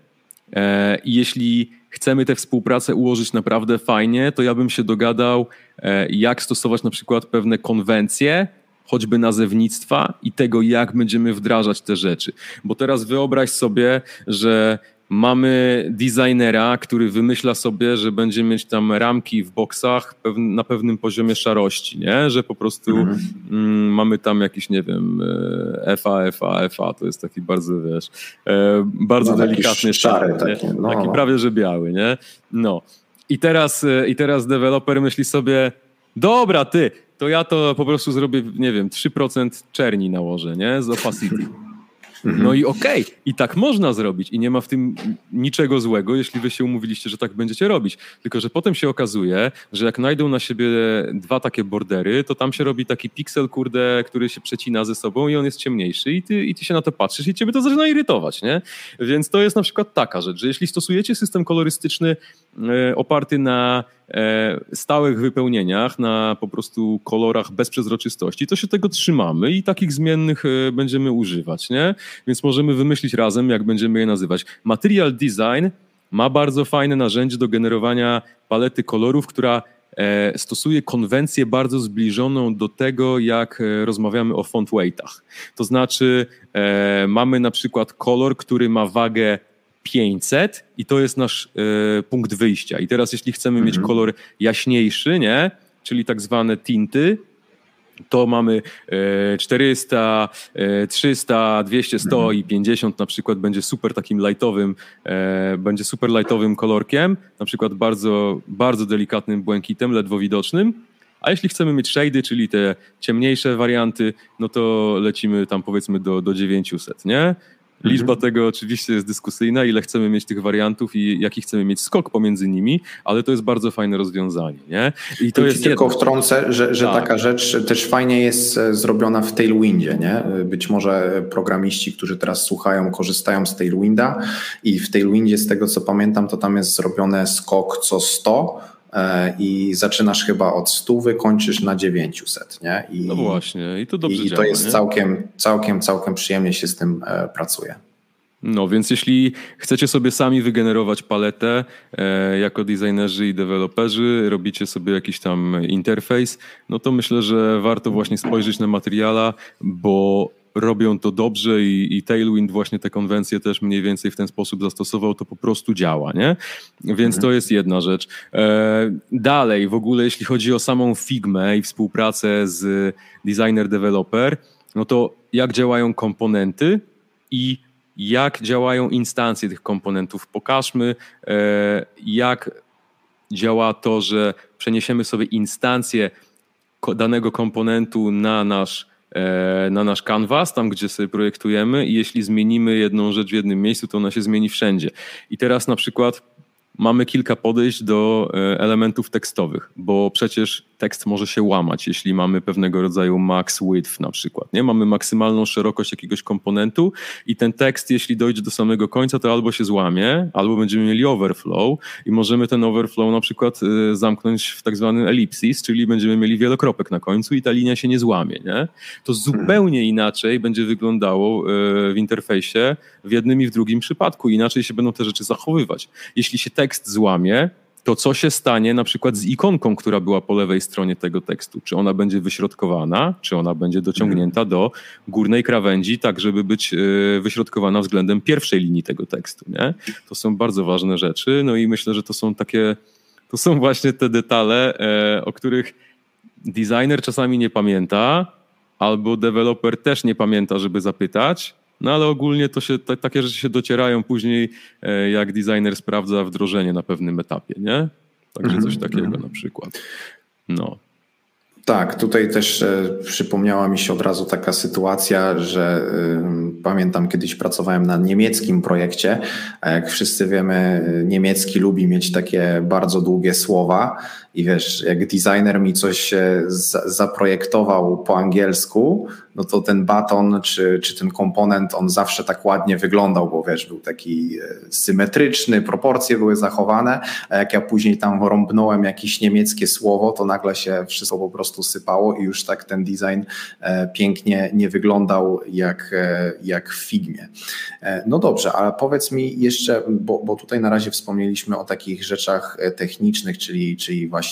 E, jeśli chcemy tę współpracę ułożyć naprawdę fajnie, to ja bym się dogadał, e, jak stosować na przykład pewne konwencje, choćby nazewnictwa i tego, jak będziemy wdrażać te rzeczy. Bo teraz wyobraź sobie, że mamy designera, który wymyśla sobie, że będzie mieć tam ramki w boksach na pewnym poziomie szarości, nie? że po prostu mhm. mm, mamy tam jakiś, nie wiem, e, FA, FA, FA, to jest taki bardzo, wiesz, e, bardzo no, delikatny szary, taki, no. taki prawie, że biały, nie? No. I teraz, e, I teraz deweloper myśli sobie, dobra, ty, to ja to po prostu zrobię, nie wiem, 3% czerni nałożę, nie? Z opacity. Mhm. No i okej, okay. i tak można zrobić i nie ma w tym niczego złego, jeśli wy się umówiliście, że tak będziecie robić. Tylko, że potem się okazuje, że jak najdą na siebie dwa takie bordery, to tam się robi taki piksel, kurde, który się przecina ze sobą i on jest ciemniejszy i ty, i ty się na to patrzysz i ciebie to zaczyna irytować, nie? Więc to jest na przykład taka rzecz, że jeśli stosujecie system kolorystyczny e, oparty na stałych wypełnieniach, na po prostu kolorach bez przezroczystości, to się tego trzymamy i takich zmiennych e, będziemy używać, nie? Więc możemy wymyślić razem, jak będziemy je nazywać. Material design ma bardzo fajne narzędzie do generowania palety kolorów, która e, stosuje konwencję bardzo zbliżoną do tego, jak e, rozmawiamy o font weightach. To znaczy, e, mamy na przykład kolor, który ma wagę 500 i to jest nasz punkt wyjścia. I teraz, jeśli chcemy mhm. mieć kolor jaśniejszy, nie? czyli tak zwane tinty, to mamy 400, 300, 200, 100 i 50 na przykład będzie super takim lightowym, e, będzie super lightowym kolorkiem, na przykład bardzo, bardzo delikatnym błękitem, ledwo widocznym. A jeśli chcemy mieć shady, czyli te ciemniejsze warianty, no to lecimy tam powiedzmy do, do 900, nie? Liczba mhm. tego oczywiście jest dyskusyjna, ile chcemy mieć tych wariantów i jaki chcemy mieć skok pomiędzy nimi, ale to jest bardzo fajne rozwiązanie. Nie? I to jest tylko jedno. wtrącę, że, że tak. taka rzecz też fajnie jest e, zrobiona w Tailwindzie. Nie? Być może programiści, którzy teraz słuchają, korzystają z Tailwinda i w Tailwindzie, z tego co pamiętam, to tam jest zrobione skok co 100 e, i zaczynasz chyba od 100, kończysz na 900, nie? I, no właśnie, i to dobrze I działa, to jest nie? całkiem, całkiem, całkiem przyjemnie się z tym e, pracuje. No więc jeśli chcecie sobie sami wygenerować paletę e, jako designerzy i deweloperzy, robicie sobie jakiś tam interfejs, no to myślę, że warto właśnie spojrzeć na materiala, bo robią to dobrze i, i Tailwind właśnie te konwencje też mniej więcej w ten sposób zastosował, to po prostu działa, nie? Więc mhm. to jest jedna rzecz. E, dalej, w ogóle jeśli chodzi o samą Figmę i współpracę z designer-developer, no to jak działają komponenty i jak działają instancje tych komponentów. Pokażmy, e, jak działa to, że przeniesiemy sobie instancję danego komponentu na nasz, na nasz canvas, tam gdzie sobie projektujemy i jeśli zmienimy jedną rzecz w jednym miejscu, to ona się zmieni wszędzie. I teraz na przykład mamy kilka podejść do e, elementów tekstowych, bo przecież tekst może się łamać, jeśli mamy pewnego rodzaju max width na przykład. Nie? Mamy maksymalną szerokość jakiegoś komponentu i ten tekst, jeśli dojdzie do samego końca, to albo się złamie, albo będziemy mieli overflow i możemy ten overflow na przykład e, zamknąć w tak zwanym ellipsis, czyli będziemy mieli wielokropek na końcu i ta linia się nie złamie. Nie? To zupełnie inaczej będzie wyglądało e, w interfejsie w jednym i w drugim przypadku. Inaczej się będą te rzeczy zachowywać. Jeśli się tekst złamie, to co się stanie na przykład z ikonką, która była po lewej stronie tego tekstu? Czy ona będzie wyśrodkowana, czy ona będzie dociągnięta do górnej krawędzi, tak żeby być e, wyśrodkowana względem pierwszej linii tego tekstu? Nie? To są bardzo ważne rzeczy, no i myślę, że to są takie, to są właśnie te detale, e, o których designer czasami nie pamięta, albo deweloper też nie pamięta, żeby zapytać, no ale ogólnie to się, takie rzeczy się docierają później, e, jak designer sprawdza wdrożenie na pewnym etapie, nie? Także coś mhm, takiego mhm. na przykład. No. Tak, tutaj też e, przypomniała mi się od razu taka sytuacja, że pamiętam kiedyś pracowałem na niemieckim projekcie, a jak wszyscy wiemy, niemiecki lubi mieć takie bardzo długie słowa i wiesz, jak designer mi coś zaprojektował po angielsku, no to ten baton czy, czy ten komponent, on zawsze tak ładnie wyglądał, bo wiesz, był taki e, symetryczny, proporcje były zachowane, a jak ja później tam rąbnąłem jakieś niemieckie słowo, to nagle się wszystko po prostu sypało i już tak ten design e, pięknie nie wyglądał jak, e, jak w Figmie. No dobrze, ale powiedz mi jeszcze, bo, bo tutaj na razie wspomnieliśmy o takich rzeczach technicznych, czyli, czyli właśnie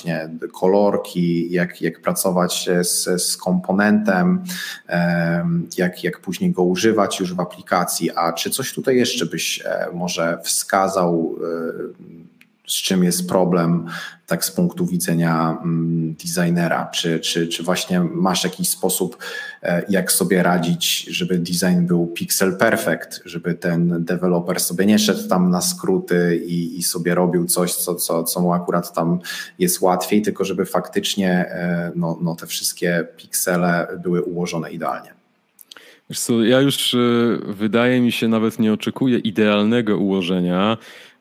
kolorki, jak, jak pracować z, z komponentem, jak, jak później go używać już w aplikacji. A czy coś tutaj jeszcze byś e, może wskazał, e, z czym jest problem, tak z punktu widzenia mm, designera? Czy, czy, czy właśnie masz jakiś sposób, e, jak sobie radzić, żeby design był pixel perfect, żeby ten deweloper sobie nie szedł tam na skróty i, i sobie robił coś, co, co, co mu akurat tam jest łatwiej, tylko żeby faktycznie no, no te wszystkie piksele były ułożone idealnie? Wiesz co, ja już e, wydaje mi się nawet nie oczekuję idealnego ułożenia,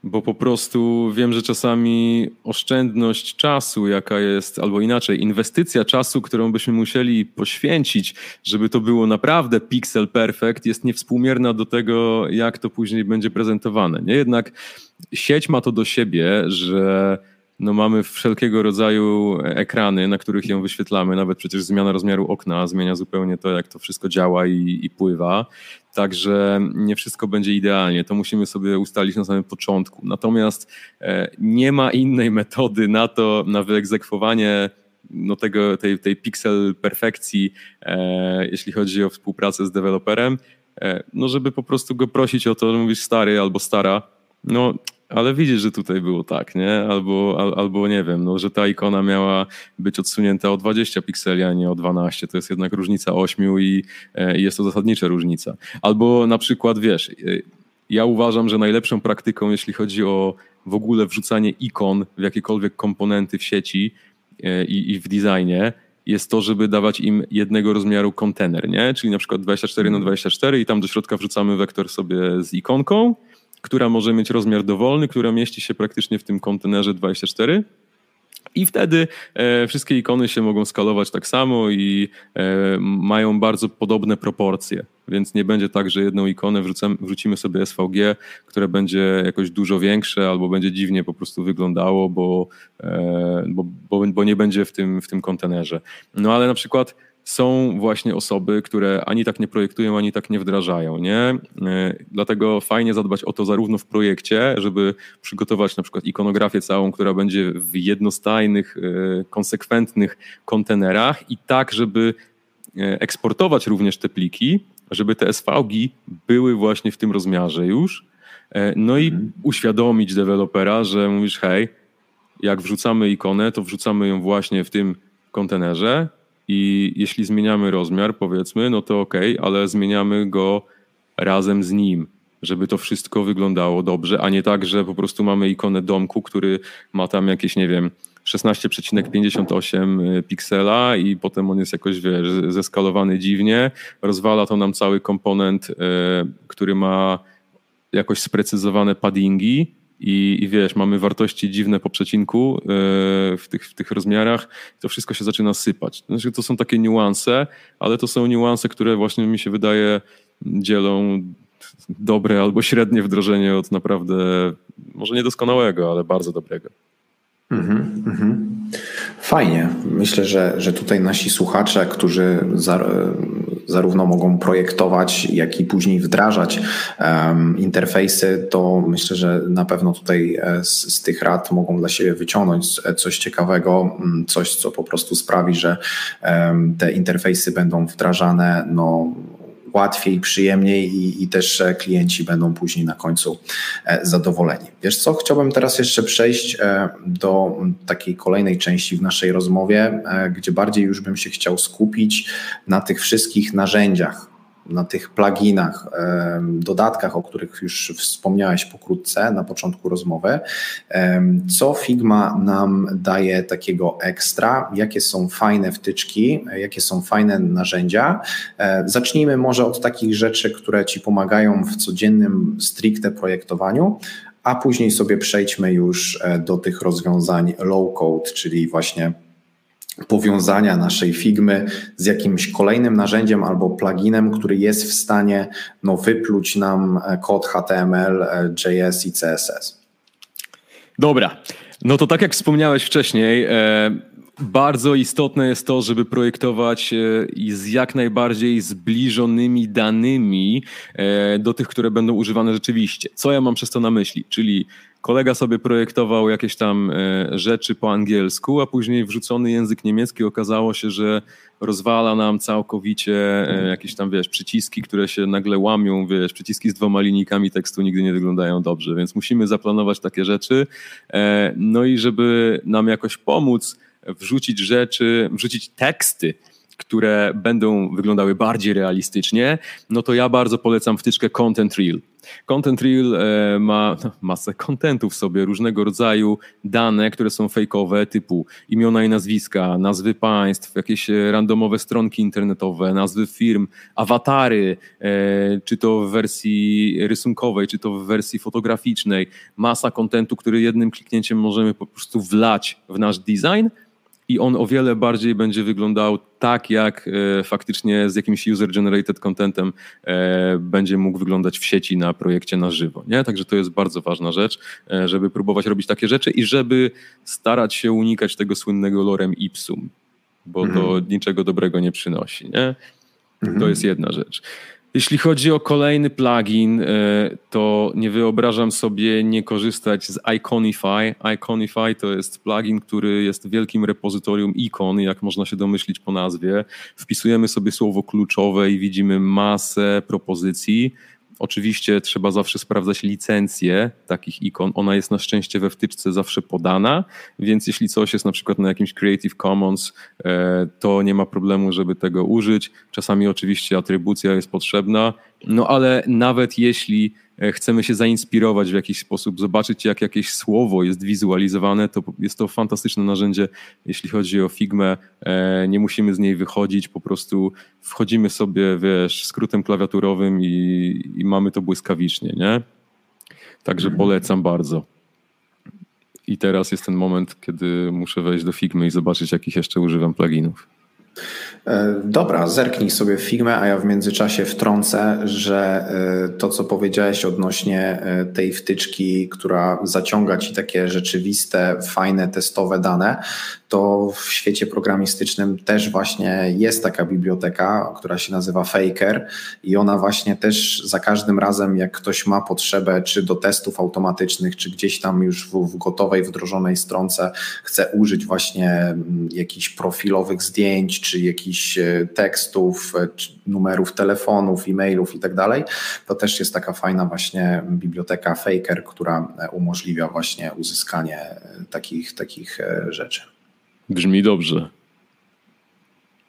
bo po prostu wiem, że czasami oszczędność czasu, jaka jest, albo inaczej, inwestycja czasu, którą byśmy musieli poświęcić, żeby to było naprawdę pixel perfect, jest niewspółmierna do tego, jak to później będzie prezentowane. Nie jednak sieć ma to do siebie, że no mamy wszelkiego rodzaju ekrany, na których ją wyświetlamy. Nawet przecież zmiana rozmiaru okna zmienia zupełnie to, jak to wszystko działa i, i, pływa. Także nie wszystko będzie idealnie. To musimy sobie ustalić na samym początku. Natomiast e, nie ma innej metody na to, na wyegzekwowanie no tego, tej, tej pixel perfekcji, e, jeśli chodzi o współpracę z deweloperem, e, no żeby po prostu go prosić o to, że mówisz stary albo stara, no ale widzisz, że tutaj było tak, nie? Albo, al, albo nie wiem, no, że ta ikona miała być odsunięta o 20 pikseli, a nie o 12. To jest jednak różnica 8 i, e, i jest to zasadnicza różnica. Albo na przykład, wiesz, e, ja uważam, że najlepszą praktyką, jeśli chodzi o w ogóle wrzucanie ikon w jakiekolwiek komponenty w sieci e, i, i w designie, jest to, żeby dawać im jednego rozmiaru kontener, nie? Czyli na przykład 24 na 24 i tam do środka wrzucamy wektor sobie z ikonką, która może mieć rozmiar dowolny, która mieści się praktycznie w tym kontenerze 24. I wtedy e, wszystkie ikony się mogą skalować tak samo i e, mają bardzo podobne proporcje. Więc nie będzie tak, że jedną ikonę wrzucimy sobie SVG, które będzie jakoś dużo większe albo będzie dziwnie po prostu wyglądało, bo, e, bo, bo, bo nie będzie w tym, w tym kontenerze. No ale na przykład są właśnie osoby, które ani tak nie projektują, ani tak nie wdrażają. Nie? E, dlatego fajnie zadbać o to zarówno w projekcie, żeby przygotować na przykład ikonografię całą, która będzie w jednostajnych, e, konsekwentnych kontenerach i tak, żeby e, eksportować również te pliki, żeby te SVG były właśnie w tym rozmiarze już. No i mhm. uświadomić dewelopera, że mówisz, hej, jak wrzucamy ikonę, to wrzucamy ją właśnie w tym kontenerze, i jeśli zmieniamy rozmiar, powiedzmy, no to ok, ale zmieniamy go razem z nim, żeby to wszystko wyglądało dobrze, a nie tak, że po prostu mamy ikonę domku, który ma tam jakieś, nie wiem, 16,58 y, piksela i potem on jest jakoś, wiesz, zeskalowany dziwnie. Rozwala to nam cały komponent, y, który ma jakoś sprecyzowane paddingi i, i wiesz, mamy wartości dziwne po przecinku yy, w, tych, w tych rozmiarach, to wszystko się zaczyna sypać. Znaczy, to są takie niuanse, ale to są niuanse, które właśnie mi się wydaje dzielą dobre albo średnie wdrożenie od naprawdę, może niedoskonałego, ale bardzo dobrego. Mm -hmm. Fajnie. Myślę, że, że tutaj nasi słuchacze, którzy za, zarówno mogą projektować, jak i później wdrażać interfejsy, to myślę, że na pewno tutaj e, z, z, tych rad mogą dla siebie wyciągnąć coś ciekawego, coś, co po prostu sprawi, że te interfejsy będą wdrażane no, łatwiej, przyjemniej i, i też e, klienci będą później na końcu e, zadowoleni. Wiesz co, chciałbym teraz jeszcze przejść e, do takiej kolejnej części w naszej rozmowie, gdzie bardziej już bym się chciał skupić na tych wszystkich narzędziach, na tych pluginach, dodatkach, o których już wspomniałeś pokrótce na początku rozmowy. Co Figma nam daje takiego ekstra? Jakie są fajne wtyczki? Jakie są fajne narzędzia? E, zacznijmy może od takich rzeczy, które Ci pomagają w codziennym stricte projektowaniu, a później sobie przejdźmy już e, do tych rozwiązań low code, czyli właśnie powiązania naszej Figmy z jakimś kolejnym narzędziem albo pluginem, który jest w stanie no, wypluć nam e, kod HTML, e, JS i CSS. Dobra, no to tak jak wspomniałeś wcześniej, e, bardzo istotne jest to, żeby projektować z jak najbardziej zbliżonymi danymi do tych, które będą używane rzeczywiście. Co ja mam przez to na myśli? Czyli kolega sobie projektował jakieś tam e, rzeczy po angielsku, a później wrzucony język niemiecki okazało się, że rozwala nam całkowicie e, jakieś tam, wiesz, przyciski, które się nagle łamią, wiesz, przyciski z dwoma linijkami tekstu nigdy nie wyglądają dobrze, więc musimy zaplanować takie rzeczy. E, no i żeby nam jakoś pomóc, wrzucić rzeczy, wrzucić teksty, które będą wyglądały bardziej realistycznie, no to ja bardzo polecam wtyczkę Content Reel. Content Reel e, ma masę kontentów sobie, różnego rodzaju dane, które są fejkowe, typu imiona i nazwiska, nazwy państw, jakieś randomowe stronki internetowe, nazwy firm, awatary, e, czy to w wersji rysunkowej, czy to w wersji fotograficznej. Masa kontentu, który jednym kliknięciem możemy po prostu wlać w nasz design i on o wiele bardziej będzie wyglądał tak, jak e, faktycznie z jakimś user-generated contentem e, będzie mógł wyglądać w sieci na projekcie na żywo. Nie? Także to jest bardzo ważna rzecz, e, żeby próbować robić takie rzeczy i żeby starać się unikać tego słynnego lorem ipsum, bo mhm. to niczego dobrego nie przynosi. Nie? Mhm. To jest jedna rzecz. Jeśli chodzi o kolejny plugin, e, to nie wyobrażam sobie nie korzystać z Iconify. Iconify to jest plugin, który jest wielkim repozytorium ikon, jak można się domyślić po nazwie. Wpisujemy sobie słowo kluczowe i widzimy masę propozycji Oczywiście trzeba zawsze sprawdzać licencję takich ikon. Ona jest na szczęście we wtyczce zawsze podana, więc jeśli coś jest na przykład na jakimś Creative Commons, e, to nie ma problemu, żeby tego użyć. Czasami oczywiście atrybucja jest potrzebna, no ale nawet jeśli chcemy się zainspirować w jakiś sposób, zobaczyć jak jakieś słowo jest wizualizowane, to jest to fantastyczne narzędzie, jeśli chodzi o Figmę. E, nie musimy z niej wychodzić, po prostu wchodzimy sobie, wiesz, skrótem klawiaturowym i, i mamy to błyskawicznie, nie? Także mhm. polecam bardzo. I teraz jest ten moment, kiedy muszę wejść do Figmy i zobaczyć, jakich jeszcze używam pluginów. E, dobra, zerknij sobie Figmę, a ja w międzyczasie wtrącę, że e, to, co powiedziałeś odnośnie e, tej wtyczki, która zaciąga ci takie rzeczywiste, fajne, testowe dane, to w świecie programistycznym też właśnie jest taka biblioteka, która się nazywa Faker i ona właśnie też za każdym razem, jak ktoś ma potrzebę, czy do testów automatycznych, czy gdzieś tam już w, w gotowej, wdrożonej stronce chce użyć właśnie mm, jakichś profilowych zdjęć, czy jakichś e, tekstów, e, numerów telefonów, e-mailów i tak dalej, to też jest taka fajna właśnie biblioteka Faker, która e, umożliwia właśnie uzyskanie takich, takich rzeczy. Brzmi dobrze.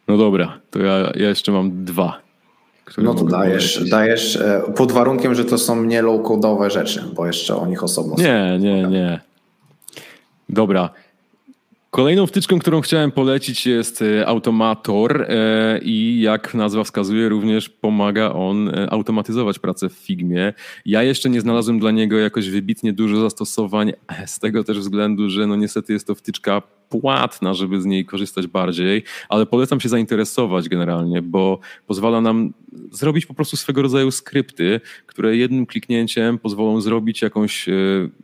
No dobra, to ja, ja jeszcze mam dwa. No to dajesz, dajesz pod warunkiem, że to są nie low-codowe rzeczy, bo jeszcze o nich osobno. Nie, nie, nie. Dobra. Kolejną wtyczką, którą chciałem polecić jest e, Automator e, i jak nazwa wskazuje, również pomaga on e, automatyzować pracę w Figmie. Ja jeszcze nie znalazłem dla niego jakoś wybitnie dużo zastosowań, z tego też względu, że no niestety jest to wtyczka płatna, żeby z niej korzystać bardziej, ale polecam się zainteresować generalnie, bo pozwala nam zrobić po prostu swego rodzaju skrypty, które jednym kliknięciem pozwolą zrobić jakąś, e,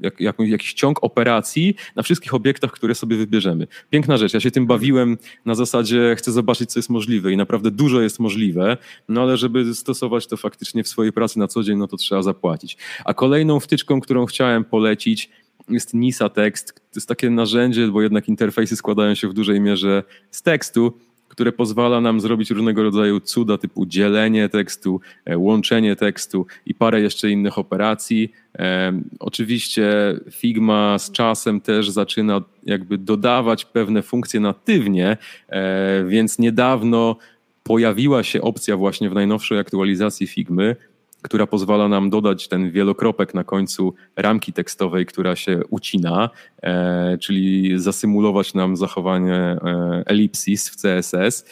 jak, jakąś, jakiś ciąg operacji na wszystkich obiektach, które sobie wybierzemy. Piękna rzecz. Ja się tym bawiłem na zasadzie chcę zobaczyć, co jest możliwe i naprawdę dużo jest możliwe, no ale żeby stosować to faktycznie w swojej pracy na co dzień, no to trzeba zapłacić. A kolejną wtyczką, którą chciałem polecić, jest NISA Text. To jest takie narzędzie, bo jednak interfejsy składają się w dużej mierze z tekstu, które pozwala nam zrobić różnego rodzaju cuda typu dzielenie tekstu, e, łączenie tekstu i parę jeszcze innych operacji. E, oczywiście Figma z czasem też zaczyna jakby dodawać pewne funkcje natywnie, e, więc niedawno pojawiła się opcja właśnie w najnowszej aktualizacji Figmy, która pozwala nam dodać ten wielokropek na końcu ramki tekstowej, która się ucina, e, czyli zasymulować nam zachowanie e, elipsis w CSS.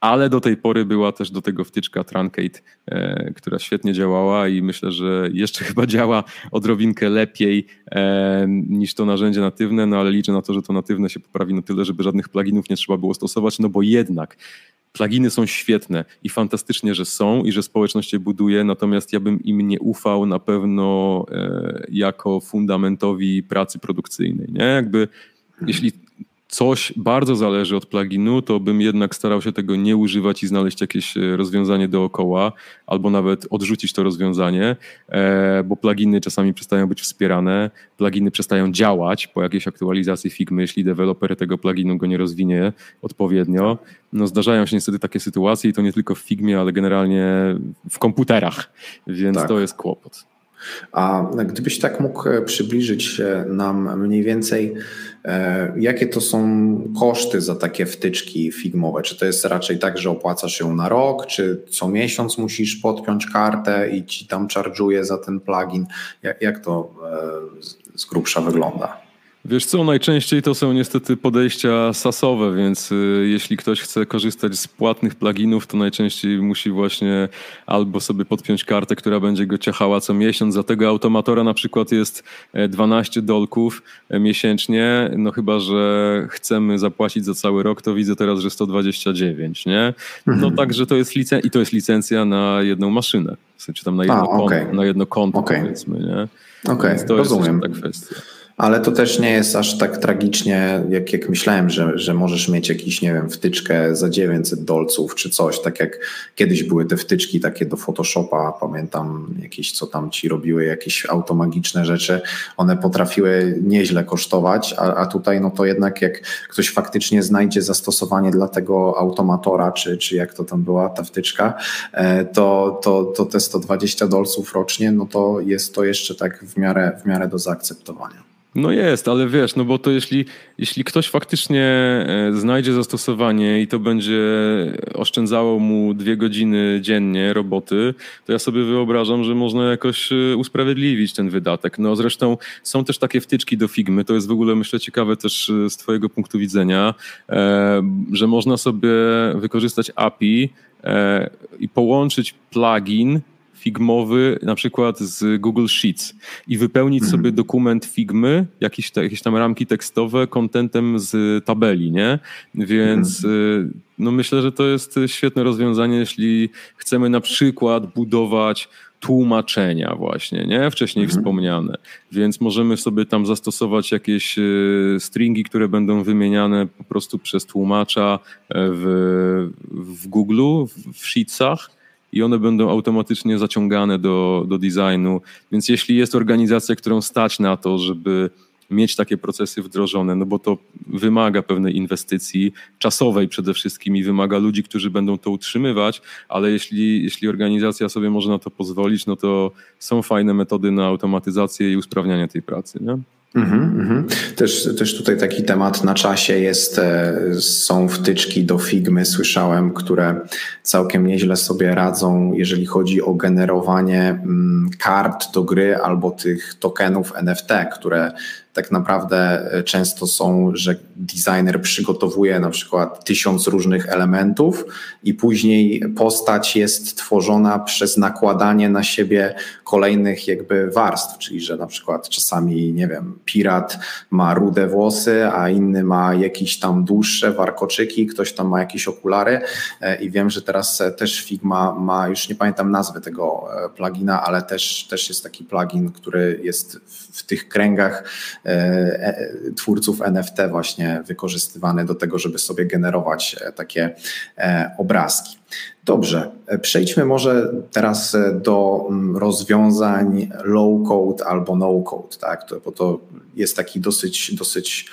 Ale do tej pory była też do tego wtyczka Truncate, e, która świetnie działała i myślę, że jeszcze chyba działa odrobinkę lepiej e, niż to narzędzie natywne, no ale liczę na to, że to natywne się poprawi na tyle, żeby żadnych pluginów nie trzeba było stosować, no bo jednak Pluginy są świetne i fantastycznie, że są i że społeczność je buduje, natomiast ja bym im nie ufał na pewno e, jako fundamentowi pracy produkcyjnej. Nie? Jakby, jeśli coś bardzo zależy od pluginu, to bym jednak starał się tego nie używać i znaleźć jakieś e, rozwiązanie dookoła, albo nawet odrzucić to rozwiązanie, e, bo pluginy czasami przestają być wspierane, pluginy przestają działać po jakiejś aktualizacji Figmy, jeśli deweloper tego pluginu go nie rozwinie odpowiednio. No zdarzają się niestety takie sytuacje i to nie tylko w Figmie, ale generalnie w komputerach, więc tak. to jest kłopot. A gdybyś tak mógł przybliżyć nam mniej więcej, E, jakie to są koszty za takie wtyczki figmowe? Czy to jest raczej tak, że opłacasz ją na rok, czy co miesiąc musisz podpiąć kartę i ci tam charge'uje za ten plugin? Jak, jak to e, z grubsza wygląda? Wiesz co, najczęściej to są niestety podejścia sasowe, więc y, jeśli ktoś chce korzystać z płatnych pluginów, to najczęściej musi właśnie albo sobie podpiąć kartę, która będzie go ciachała co miesiąc. Za tego automatora na przykład jest 12 e, dolków e, miesięcznie, no chyba, że chcemy zapłacić za cały rok, to widzę teraz, że 129, nie? No mhm. także to jest licencja i to jest licencja na jedną maszynę, sensie tam na jedno, A, okay. konto, na jedno konto okay. powiedzmy, nie? Okej, okay, rozumiem. ta kwestia. Ale to też nie jest aż tak tragicznie, jak, jak myślałem, że, że możesz mieć jakiś, nie wiem, wtyczkę za 900 dolców czy coś, tak jak kiedyś były te wtyczki takie do Photoshopa, pamiętam jakieś, co tam ci robiły, jakieś automagiczne rzeczy, one potrafiły nieźle kosztować, a, a tutaj no to jednak jak ktoś faktycznie znajdzie zastosowanie dla tego automatora, czy, czy jak to tam była ta wtyczka, e, to, to, to te 120 dolców rocznie, no to jest to jeszcze tak w miarę, w miarę do zaakceptowania. No jest, ale wiesz, no bo to jeśli, jeśli ktoś faktycznie e, znajdzie zastosowanie i to będzie oszczędzało mu dwie godziny dziennie roboty, to ja sobie wyobrażam, że można jakoś e, usprawiedliwić ten wydatek. No zresztą są też takie wtyczki do Figmy, to jest w ogóle myślę ciekawe też e, z twojego punktu widzenia, że można sobie wykorzystać API i połączyć plugin figmowy na przykład z Google Sheets i wypełnić mhm. sobie dokument figmy, jakieś, jakieś tam ramki tekstowe kontentem z tabeli, nie? Więc mhm. Y, no myślę, że to jest świetne rozwiązanie, jeśli chcemy na przykład budować tłumaczenia właśnie, nie? Wcześniej mhm. wspomniane. Więc możemy sobie tam zastosować jakieś y, stringi, które będą wymieniane po prostu przez tłumacza e, w, w Google, w Sheetsach i one będą automatycznie zaciągane do, do designu. Więc jeśli jest organizacja, którą stać na to, żeby mieć takie procesy wdrożone, no bo to wymaga pewnej inwestycji czasowej przede wszystkim i wymaga ludzi, którzy będą to utrzymywać, ale jeśli, jeśli organizacja sobie może na to pozwolić, no to są fajne metody na automatyzację i usprawnianie tej pracy. Nie? Mm -hmm. Też, też tutaj taki temat na czasie jest, e, są wtyczki do Figmy, słyszałem, które całkiem nieźle sobie radzą, jeżeli chodzi o generowanie mm, kart do gry albo tych tokenów NFT, które tak naprawdę e, często są, że designer przygotowuje na przykład tysiąc różnych elementów i później postać jest tworzona przez nakładanie na siebie kolejnych jakby warstw, czyli że na przykład czasami, nie wiem, pirat ma rude włosy, a inny ma jakieś tam dłuższe warkoczyki, ktoś tam ma jakieś okulary e, i wiem, że teraz e, też Figma ma, już nie pamiętam nazwy tego plugina, ale też, też jest taki plugin, który jest w tych kręgach twórców NFT właśnie wykorzystywany do tego, żeby sobie generować e, takie obrazki. Dobrze, przejdźmy może teraz do mm, rozwiązań low code albo no code, tak? bo to jest taki dosyć, dosyć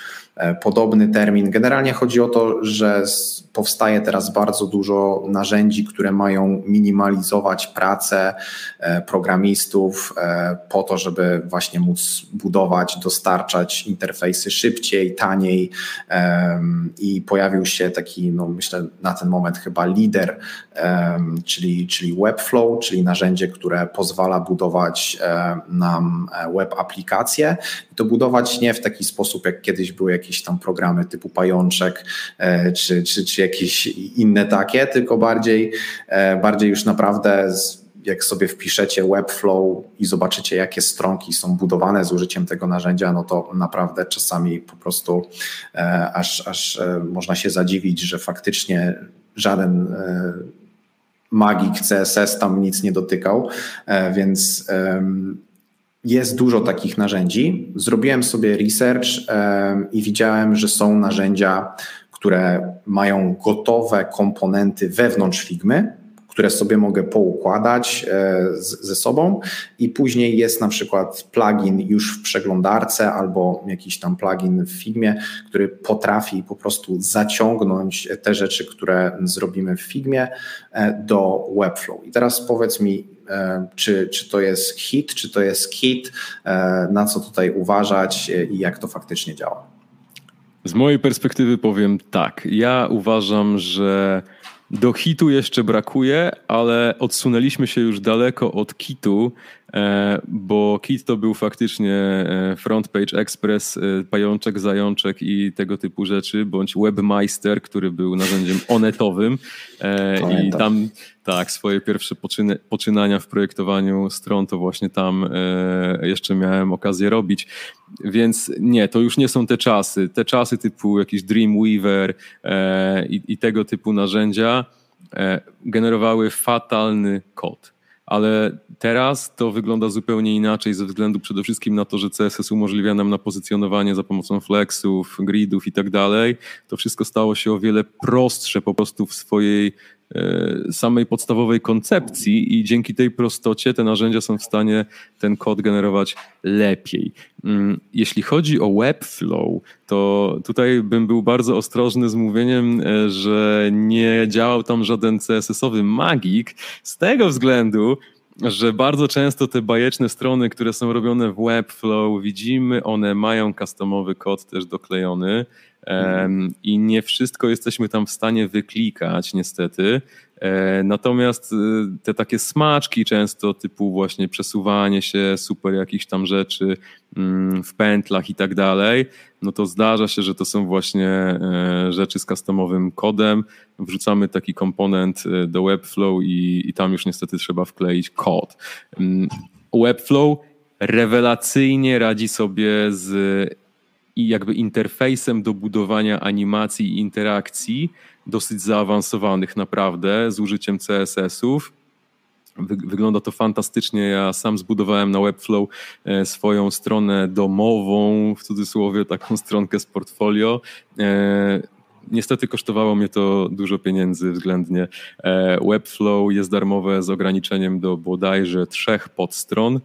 podobny termin. Generalnie chodzi o to, że powstaje teraz bardzo dużo narzędzi, które mają minimalizować pracę e, programistów e, po to, żeby właśnie móc budować, dostarczać interfejsy szybciej, taniej i pojawił się taki, no myślę na ten moment chyba lider, czyli, czyli Webflow, czyli narzędzie, które pozwala budować e, nam web aplikacje i to budować nie w taki sposób, jak kiedyś były jakieś tam programy typu Pajączek czy, czy, czy jakieś inne takie, tylko bardziej, e, bardziej już naprawdę jak sobie wpiszecie Webflow i zobaczycie, jakie stronki są budowane z użyciem tego narzędzia, no to naprawdę czasami po prostu e, aż, aż e, można się zadziwić, że faktycznie żaden magik CSS tam nic nie dotykał, więc jest dużo takich narzędzi. Zrobiłem sobie research i widziałem, że są narzędzia, które mają gotowe komponenty wewnątrz Figmy, które sobie mogę poukładać e, ze sobą i później jest na przykład plugin już w przeglądarce albo jakiś tam plugin w Figmie, który potrafi po prostu zaciągnąć te rzeczy, które zrobimy w Figmie e, do Webflow. I teraz powiedz mi, czy, czy to jest hit, czy to jest kit, na co tutaj uważać i jak to faktycznie działa. Z mojej perspektywy powiem tak. Ja uważam, że do hitu jeszcze brakuje, ale odsunęliśmy się już daleko od kitu, e, bo kit to był faktycznie e, front page express, e, pajączek, zajączek i tego typu rzeczy, bądź webmeister, który był narzędziem onetowym i tam tak, swoje pierwsze poczyny, poczynania w projektowaniu stron to właśnie tam jeszcze miałem okazję robić. Więc nie, to już nie są te czasy. Te czasy typu jakiś Dreamweaver i, i tego typu narzędzia E, generowały fatalny kod. Ale teraz to wygląda zupełnie inaczej ze względu przede wszystkim na to, że CSS umożliwia nam na pozycjonowanie za pomocą flexów, gridów i tak dalej. To wszystko stało się o wiele prostsze po prostu w swojej samej podstawowej koncepcji i dzięki tej prostocie te narzędzia są w stanie ten kod generować lepiej. Mm, jeśli chodzi o Webflow, to tutaj bym był bardzo ostrożny z mówieniem, e, że nie działał tam żaden CSS-owy magik z tego względu, że bardzo często te bajeczne strony, które są robione w Webflow, widzimy, one mają customowy kod też doklejony. I nie wszystko jesteśmy tam w stanie wyklikać, niestety. E, natomiast y, te takie smaczki często typu właśnie przesuwanie się, super jakichś tam rzeczy mm, w pętlach i tak dalej, no to zdarza się, że to są właśnie e, rzeczy z customowym kodem. Wrzucamy taki komponent e, do Webflow i, i tam już niestety trzeba wkleić kod. Mm, Webflow rewelacyjnie radzi sobie z i jakby interfejsem do budowania animacji i interakcji dosyć zaawansowanych naprawdę z użyciem CSS-ów. Wygląda to fantastycznie. Ja sam zbudowałem na Webflow e, swoją stronę domową, w cudzysłowie taką stronkę z portfolio. E, niestety kosztowało mnie to dużo pieniędzy względnie. E, Webflow jest darmowe z ograniczeniem do bodajże trzech podstron,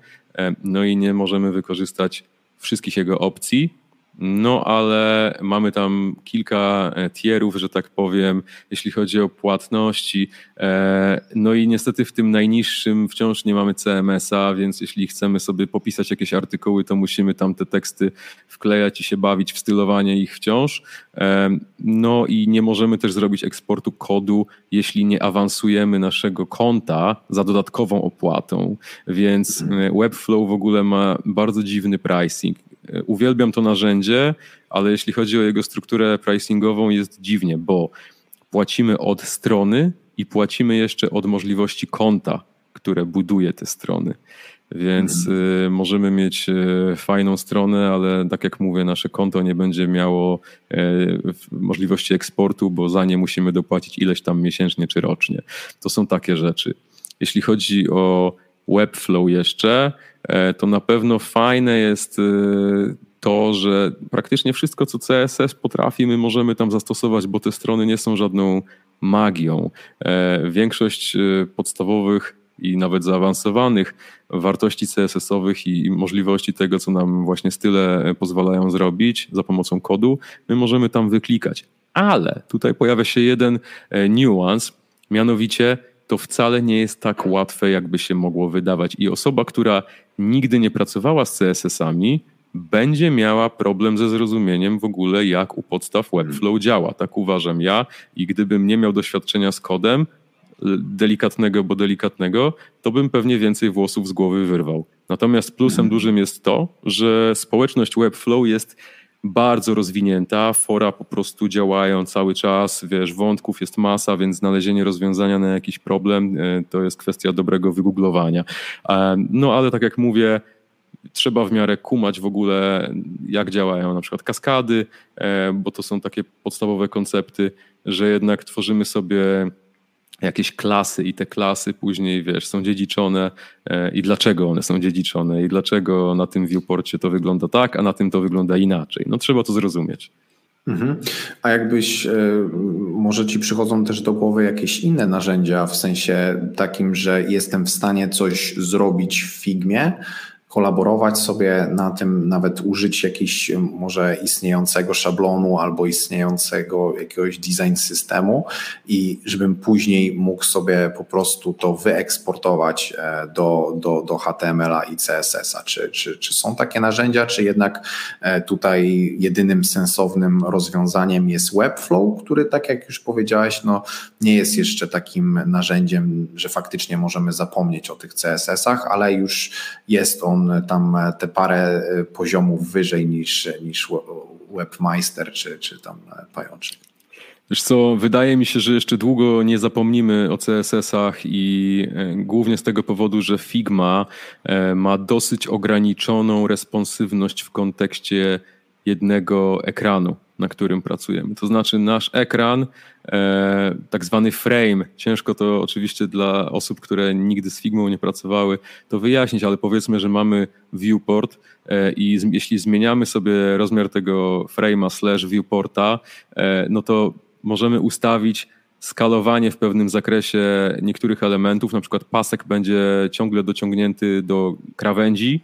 no i nie możemy wykorzystać wszystkich jego opcji. No, ale mamy tam kilka e, tierów, że tak powiem, jeśli chodzi o płatności. E, no i niestety w tym najniższym wciąż nie mamy CMS-a, więc jeśli chcemy sobie popisać jakieś artykuły, to musimy tam te teksty wklejać i się bawić w stylowanie ich wciąż. E, no i nie możemy też zrobić eksportu kodu, jeśli nie awansujemy naszego konta za dodatkową opłatą. Więc Webflow w ogóle ma bardzo dziwny pricing. Uwielbiam to narzędzie, ale jeśli chodzi o jego strukturę pricingową, jest dziwnie, bo płacimy od strony i płacimy jeszcze od możliwości konta, które buduje te strony. Więc y, możemy mieć y, fajną stronę, ale tak jak mówię, nasze konto nie będzie miało możliwości eksportu, bo za nie musimy dopłacić ileś tam miesięcznie czy rocznie. To są takie rzeczy. Jeśli chodzi o Webflow jeszcze, e, to na pewno fajne jest e, to, że praktycznie wszystko, co CSS potrafi, my możemy tam zastosować, bo te strony nie są żadną magią. E, większość podstawowych i nawet zaawansowanych wartości CSS-owych i możliwości tego, co nam właśnie style pozwalają zrobić za pomocą kodu, my możemy tam wyklikać. Ale tutaj pojawia się jeden niuans, mianowicie to wcale nie jest tak łatwe, jakby się mogło wydawać. I osoba, która nigdy nie pracowała z CSS-ami, będzie miała problem ze zrozumieniem w ogóle, jak u podstaw Webflow działa. Tak uważam ja. I gdybym nie miał doświadczenia z kodem, delikatnego, bo delikatnego, to bym pewnie więcej włosów z głowy wyrwał. Natomiast plusem dużym jest to, że społeczność Webflow jest bardzo rozwinięta, fora po prostu działają cały czas, wiesz, wątków jest masa, więc znalezienie rozwiązania na jakiś problem e, to jest kwestia dobrego wygooglowania. E, no ale tak jak mówię, trzeba w miarę kumać w ogóle, jak działają na przykład kaskady, e, bo to są takie podstawowe koncepty, że jednak tworzymy sobie jakieś klasy i te klasy później, wiesz, są dziedziczone e, i dlaczego one są dziedziczone i dlaczego na tym viewporcie to wygląda tak, a na tym to wygląda inaczej. No trzeba to zrozumieć. Mhm. A jakbyś, e, może ci przychodzą też do głowy jakieś inne narzędzia, w sensie takim, że jestem w stanie coś zrobić w Figmie, kolaborować sobie na tym, nawet użyć jakiegoś może istniejącego szablonu albo istniejącego jakiegoś design systemu i żebym później mógł sobie po prostu to wyeksportować e, do, do, do HTML-a i CSS-a. Czy, czy, czy są takie narzędzia, czy jednak e, tutaj jedynym sensownym rozwiązaniem jest Webflow, który tak jak już powiedziałeś, no nie jest jeszcze takim narzędziem, że faktycznie możemy zapomnieć o tych CSS-ach, ale już jest on tam e, te parę e, poziomów wyżej niż, niż Webmeister czy, czy tam e, Pajączek. Wiesz co, wydaje mi się, że jeszcze długo nie zapomnimy o CSS-ach i głównie z tego powodu, że Figma ma dosyć ograniczoną responsywność w kontekście jednego ekranu na którym pracujemy. To znaczy nasz ekran, e, tak zwany frame, ciężko to oczywiście dla osób, które nigdy z Figmą nie pracowały, to wyjaśnić, ale powiedzmy, że mamy viewport e, i z, jeśli zmieniamy sobie rozmiar tego frame'a slash viewporta, e, no to możemy ustawić skalowanie w pewnym zakresie niektórych elementów, na przykład pasek będzie ciągle dociągnięty do krawędzi,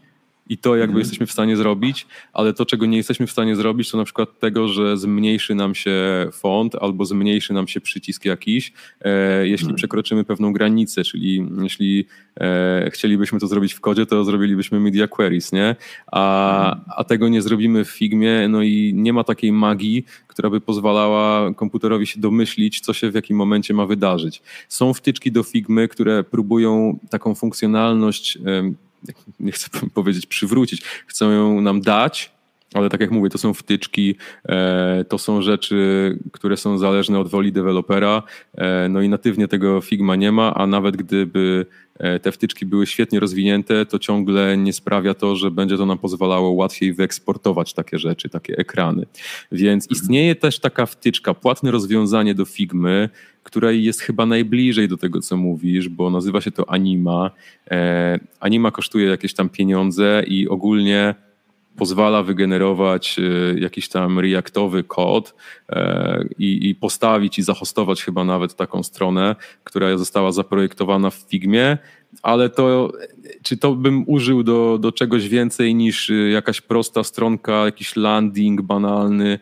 i to jakby mhm. jesteśmy w stanie zrobić, ale to, czego nie jesteśmy w stanie zrobić, to na przykład tego, że zmniejszy nam się font albo zmniejszy nam się przycisk jakiś, e, jeśli mhm. przekroczymy pewną granicę, czyli jeśli e, chcielibyśmy to zrobić w kodzie, to zrobilibyśmy media queries, nie? A, mhm. a tego nie zrobimy w Figmie, no i nie ma takiej magii, która by pozwalała komputerowi się domyślić, co się w jakim momencie ma wydarzyć. Są wtyczki do Figmy, które próbują taką funkcjonalność nie chcę powiedzieć przywrócić, chcą ją nam dać, ale tak jak mówię, to są wtyczki, e, to są rzeczy, które są zależne od woli dewelopera, e, no i natywnie tego Figma nie ma, a nawet gdyby te wtyczki były świetnie rozwinięte, to ciągle nie sprawia to, że będzie to nam pozwalało łatwiej wyeksportować takie rzeczy, takie ekrany. Więc istnieje też taka wtyczka, płatne rozwiązanie do Figmy, której jest chyba najbliżej do tego, co mówisz, bo nazywa się to Anima. Anima kosztuje jakieś tam pieniądze i ogólnie pozwala wygenerować e, jakiś tam reaktowy kod e, i, i, postawić i zahostować chyba nawet taką stronę, która została zaprojektowana w Figmie, ale to czy to bym użył do, do czegoś więcej niż e, jakaś prosta stronka, jakiś landing banalny,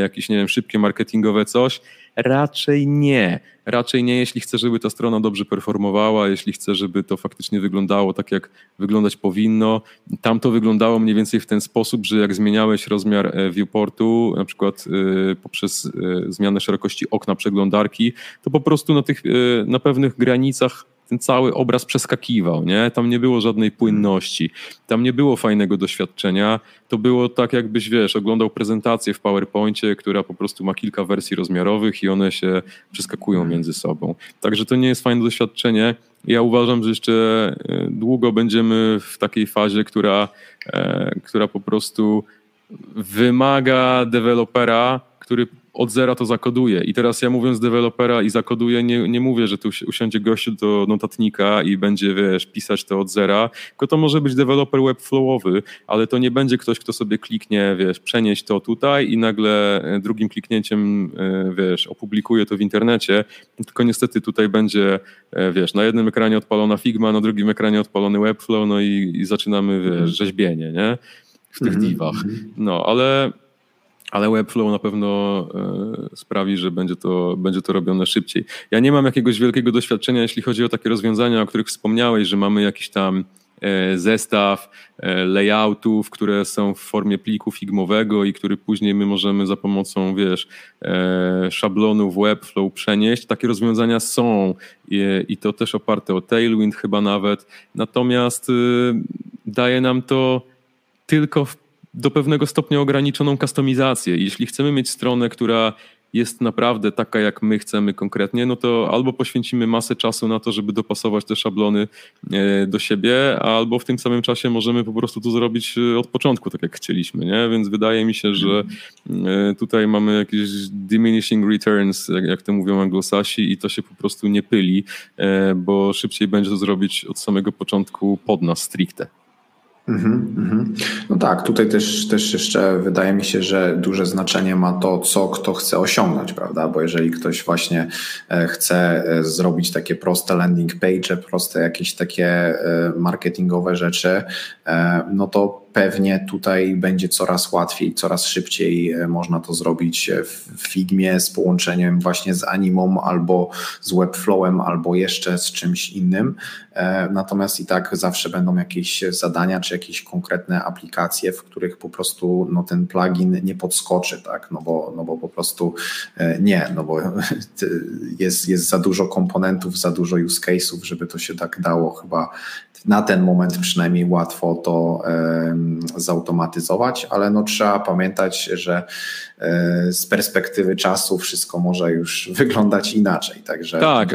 jakieś, nie wiem, szybkie marketingowe coś? Raczej nie. Raczej nie, jeśli chcę, żeby ta strona dobrze performowała, jeśli chcę, żeby to faktycznie wyglądało tak, jak wyglądać powinno. Tam to wyglądało mniej więcej w ten sposób, że jak zmieniałeś rozmiar e, viewportu, na przykład e, poprzez e, zmianę szerokości okna przeglądarki, to po prostu na, tych, na pewnych granicach ten cały obraz przeskakiwał, nie? Tam nie było żadnej płynności, tam nie było fajnego doświadczenia. To było tak, jakbyś wiesz, oglądał prezentację w PowerPoincie, która po prostu ma kilka wersji rozmiarowych i one się przeskakują między sobą. Także to nie jest fajne doświadczenie. Ja uważam, że jeszcze e, długo będziemy w takiej fazie, która, e, która po prostu wymaga dewelopera, który od zera to zakoduje. I teraz ja mówiąc dewelopera i zakoduję, nie, nie mówię, że tu usiądzie gościu do notatnika i będzie, wiesz, pisać to od zera, tylko to może być deweloper webflowowy, ale to nie będzie ktoś, kto sobie kliknie, wiesz, przenieść to tutaj i nagle e, drugim kliknięciem, e, wiesz, opublikuje to w internecie, tylko niestety tutaj będzie, e, wiesz, na jednym ekranie odpalona Figma, na drugim ekranie odpalony Webflow, no i, i zaczynamy, wiesz, mhm. rzeźbienie, nie? W tych mm -hmm. divach. No, ale ale Webflow na pewno e, sprawi, że będzie to, będzie to robione szybciej. Ja nie mam jakiegoś wielkiego doświadczenia, jeśli chodzi o takie rozwiązania, o których wspomniałeś, że mamy jakiś tam e, zestaw e, layoutów, które są w formie pliku figmowego i który później my możemy za pomocą, wiesz, szablonów Webflow przenieść. Takie rozwiązania są i to też oparte o Tailwind chyba nawet. Natomiast daje nam to tylko w do pewnego stopnia ograniczoną kustomizację. Jeśli chcemy mieć stronę, która jest naprawdę taka, jak my chcemy konkretnie, no to albo poświęcimy masę czasu na to, żeby dopasować te szablony e, do siebie, albo w tym samym czasie możemy po prostu to zrobić e, od początku, tak jak chcieliśmy, nie? Więc wydaje mi się, że e, tutaj mamy jakieś diminishing returns, jak, jak to mówią anglosasi i to się po prostu nie pyli, bo szybciej będzie to zrobić od samego początku pod nas stricte. Mm -hmm. No tak, tutaj też, też jeszcze wydaje mi się, że duże znaczenie ma to, co kto chce osiągnąć, prawda? Bo jeżeli ktoś właśnie e, chce e, zrobić takie proste landing page, proste jakieś takie e, marketingowe rzeczy, no to pewnie tutaj będzie coraz łatwiej, coraz szybciej e, można to zrobić e, w Figmie z połączeniem właśnie z Animą albo z Webflowem, albo jeszcze z czymś innym. E, natomiast i tak zawsze będą jakieś zadania czy jakieś konkretne aplikacje, w których po prostu no, ten plugin nie podskoczy, tak? no, bo, no bo po prostu nie, no bo jest, jest za dużo komponentów, za dużo use case'ów, żeby to się tak dało chyba na ten moment przynajmniej łatwo to zautomatyzować, ale no trzeba pamiętać, że e, z perspektywy czasu wszystko może już wyglądać inaczej. Także tak,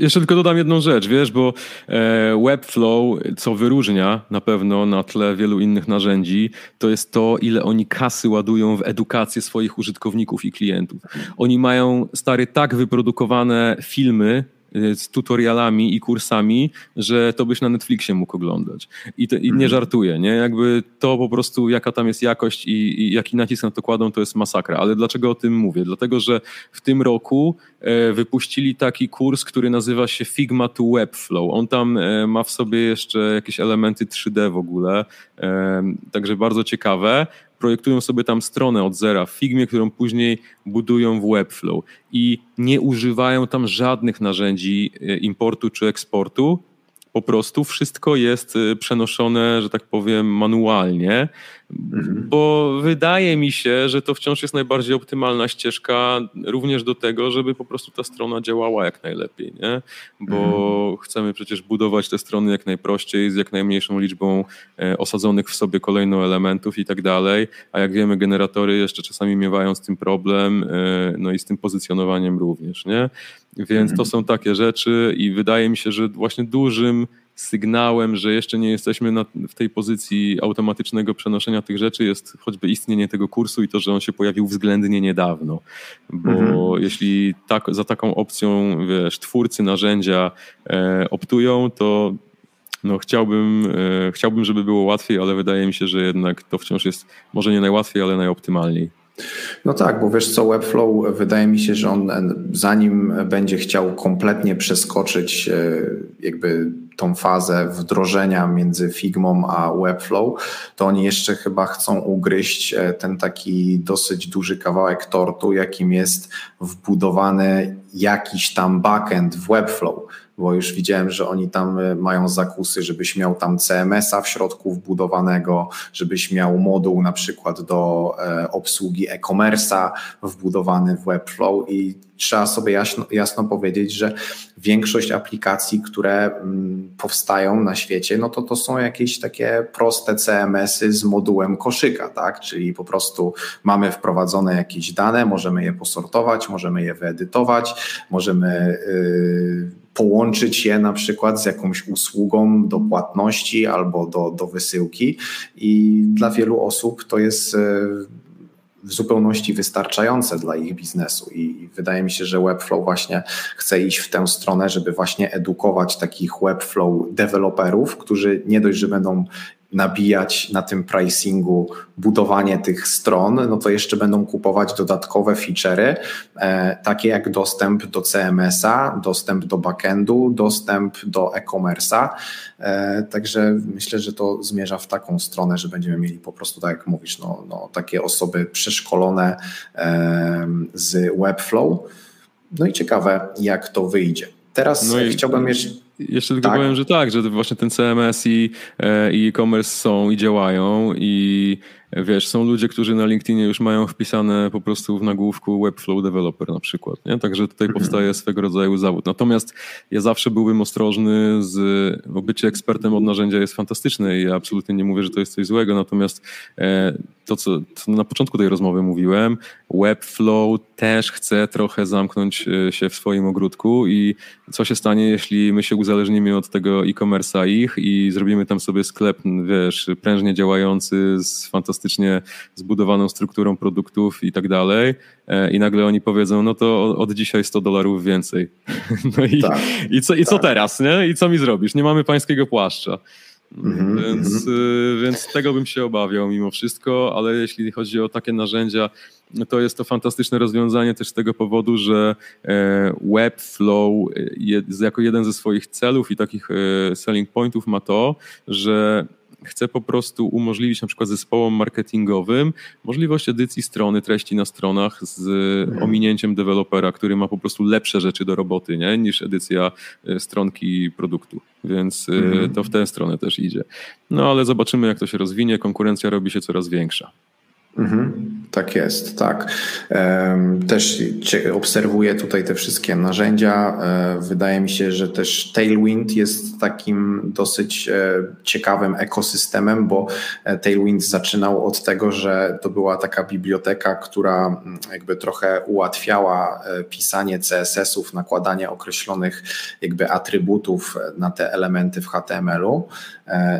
jeszcze tylko dodam jedną rzecz, wiesz, bo e, Webflow, co wyróżnia na pewno na tle wielu innych narzędzi, to jest to, ile oni kasy ładują w edukację swoich użytkowników i klientów. Oni mają, stary, tak wyprodukowane filmy, z tutorialami i kursami, że to byś na Netflixie mógł oglądać. I, to, i nie mhm. żartuję, nie? Jakby to po prostu, jaka tam jest jakość i, i jaki nacisk na to kładą, to jest masakra. Ale dlaczego o tym mówię? Dlatego, że w tym roku e, wypuścili taki kurs, który nazywa się Figma to Webflow. On tam e, ma w sobie jeszcze jakieś elementy 3D w ogóle, e, także bardzo ciekawe projektują sobie tam stronę od zera w Figmie, którą później budują w Webflow i nie używają tam żadnych narzędzi e, importu czy eksportu. Po prostu wszystko jest e, przenoszone, że tak powiem, manualnie Mhm. Bo wydaje mi się, że to wciąż jest najbardziej optymalna ścieżka również do tego, żeby po prostu ta strona działała jak najlepiej, nie? Bo mhm. chcemy przecież budować te strony jak najprościej, z jak najmniejszą liczbą e, osadzonych w sobie kolejno elementów i tak dalej, a jak wiemy generatory jeszcze czasami miewają z tym problem, e, no i z tym pozycjonowaniem również, nie? Więc mhm. to są takie rzeczy i wydaje mi się, że właśnie dużym sygnałem, że jeszcze nie jesteśmy na, w tej pozycji automatycznego przenoszenia tych rzeczy, jest choćby istnienie tego kursu i to, że on się pojawił względnie niedawno. Bo mhm. jeśli tak, za taką opcją wiesz, twórcy narzędzia e, optują, to no chciałbym, e, chciałbym, żeby było łatwiej, ale wydaje mi się, że jednak to wciąż jest może nie najłatwiej, ale najoptymalniej. No tak, bo wiesz co, Webflow wydaje mi się, że on zanim będzie chciał kompletnie przeskoczyć e, jakby tą fazę wdrożenia między Figmą a Webflow, to oni jeszcze chyba chcą ugryźć e, ten taki dosyć duży kawałek tortu, jakim jest wbudowany jakiś tam backend w Webflow bo już widziałem, że oni tam e, mają zakusy, żebyś miał tam CMS-a w środku wbudowanego, żebyś miał moduł na przykład do e, obsługi e-commerce'a wbudowany w Webflow i trzeba sobie jasno, jasno powiedzieć, że większość aplikacji, które mm, powstają na świecie, no to to są jakieś takie proste CMS-y z modułem koszyka, tak? Czyli po prostu mamy wprowadzone jakieś dane, możemy je posortować, możemy je wyedytować, możemy yy, połączyć je na przykład z jakąś usługą do płatności albo do, do wysyłki i dla wielu osób to jest yy, w zupełności wystarczające dla ich biznesu. I wydaje mi się, że Webflow właśnie chce iść w tę stronę, żeby właśnie edukować takich Webflow deweloperów, którzy nie dość, że będą nabijać na tym pricingu budowanie tych stron, no to jeszcze będą kupować dodatkowe feature'y, e, takie jak dostęp do CMS-a, dostęp do backendu, dostęp do e-commerce'a. E, także myślę, że to zmierza w taką stronę, że będziemy mieli po prostu, tak jak mówisz, no, no takie osoby przeszkolone e, z Webflow. No i ciekawe, jak to wyjdzie. Teraz no chciałbym jeszcze jeszcze tylko tak? powiem, że tak, że właśnie ten CMS i e-commerce są i działają i wiesz, są ludzie, którzy na LinkedInie już mają wpisane po prostu w nagłówku Webflow Developer na przykład, nie? Także tutaj mhm. powstaje swego rodzaju zawód. Natomiast ja zawsze byłbym ostrożny z, bo bycie ekspertem od narzędzia jest fantastyczne i ja absolutnie nie mówię, że to jest coś złego, natomiast e, to, co, na początku tej rozmowy mówiłem, Webflow też chce trochę zamknąć e, się w swoim ogródku i co się stanie, jeśli my się uzależnimy od tego e-commerce'a ich i zrobimy tam sobie sklep, wiesz, prężnie działający z fantastycznie zbudowaną strukturą produktów i tak dalej e, i nagle oni powiedzą, no to od dzisiaj 100 dolarów więcej. No i, tak, i, co, i co tak. teraz, nie? I co mi zrobisz? Nie mamy pańskiego płaszcza. Mm-hmm, więc, mm-hmm. więc tego bym się obawiał mimo wszystko, ale jeśli chodzi o takie narzędzia, to jest to fantastyczne rozwiązanie też z tego powodu, że e, Webflow jako jeden ze swoich celów i takich selling pointów ma to, że chce po prostu umożliwić na przykład zespołom marketingowym możliwość edycji strony, treści na stronach z mhm. ominięciem dewelopera, który ma po prostu lepsze rzeczy do roboty nie? niż edycja e, stronki produktu. Więc mhm. to w tę stronę też idzie. No ale zobaczymy, jak to się rozwinie. Konkurencja robi się coraz większa. Mhm, tak jest, tak. Też obserwuję tutaj te wszystkie narzędzia. E, wydaje mi się, że też Tailwind jest takim dosyć e, ciekawym ekosystemem, bo e, Tailwind zaczynał od tego, że to była taka biblioteka, która jakby trochę ułatwiała pisanie CSS-ów, nakładanie określonych jakby atrybutów na te elementy w HTML-u.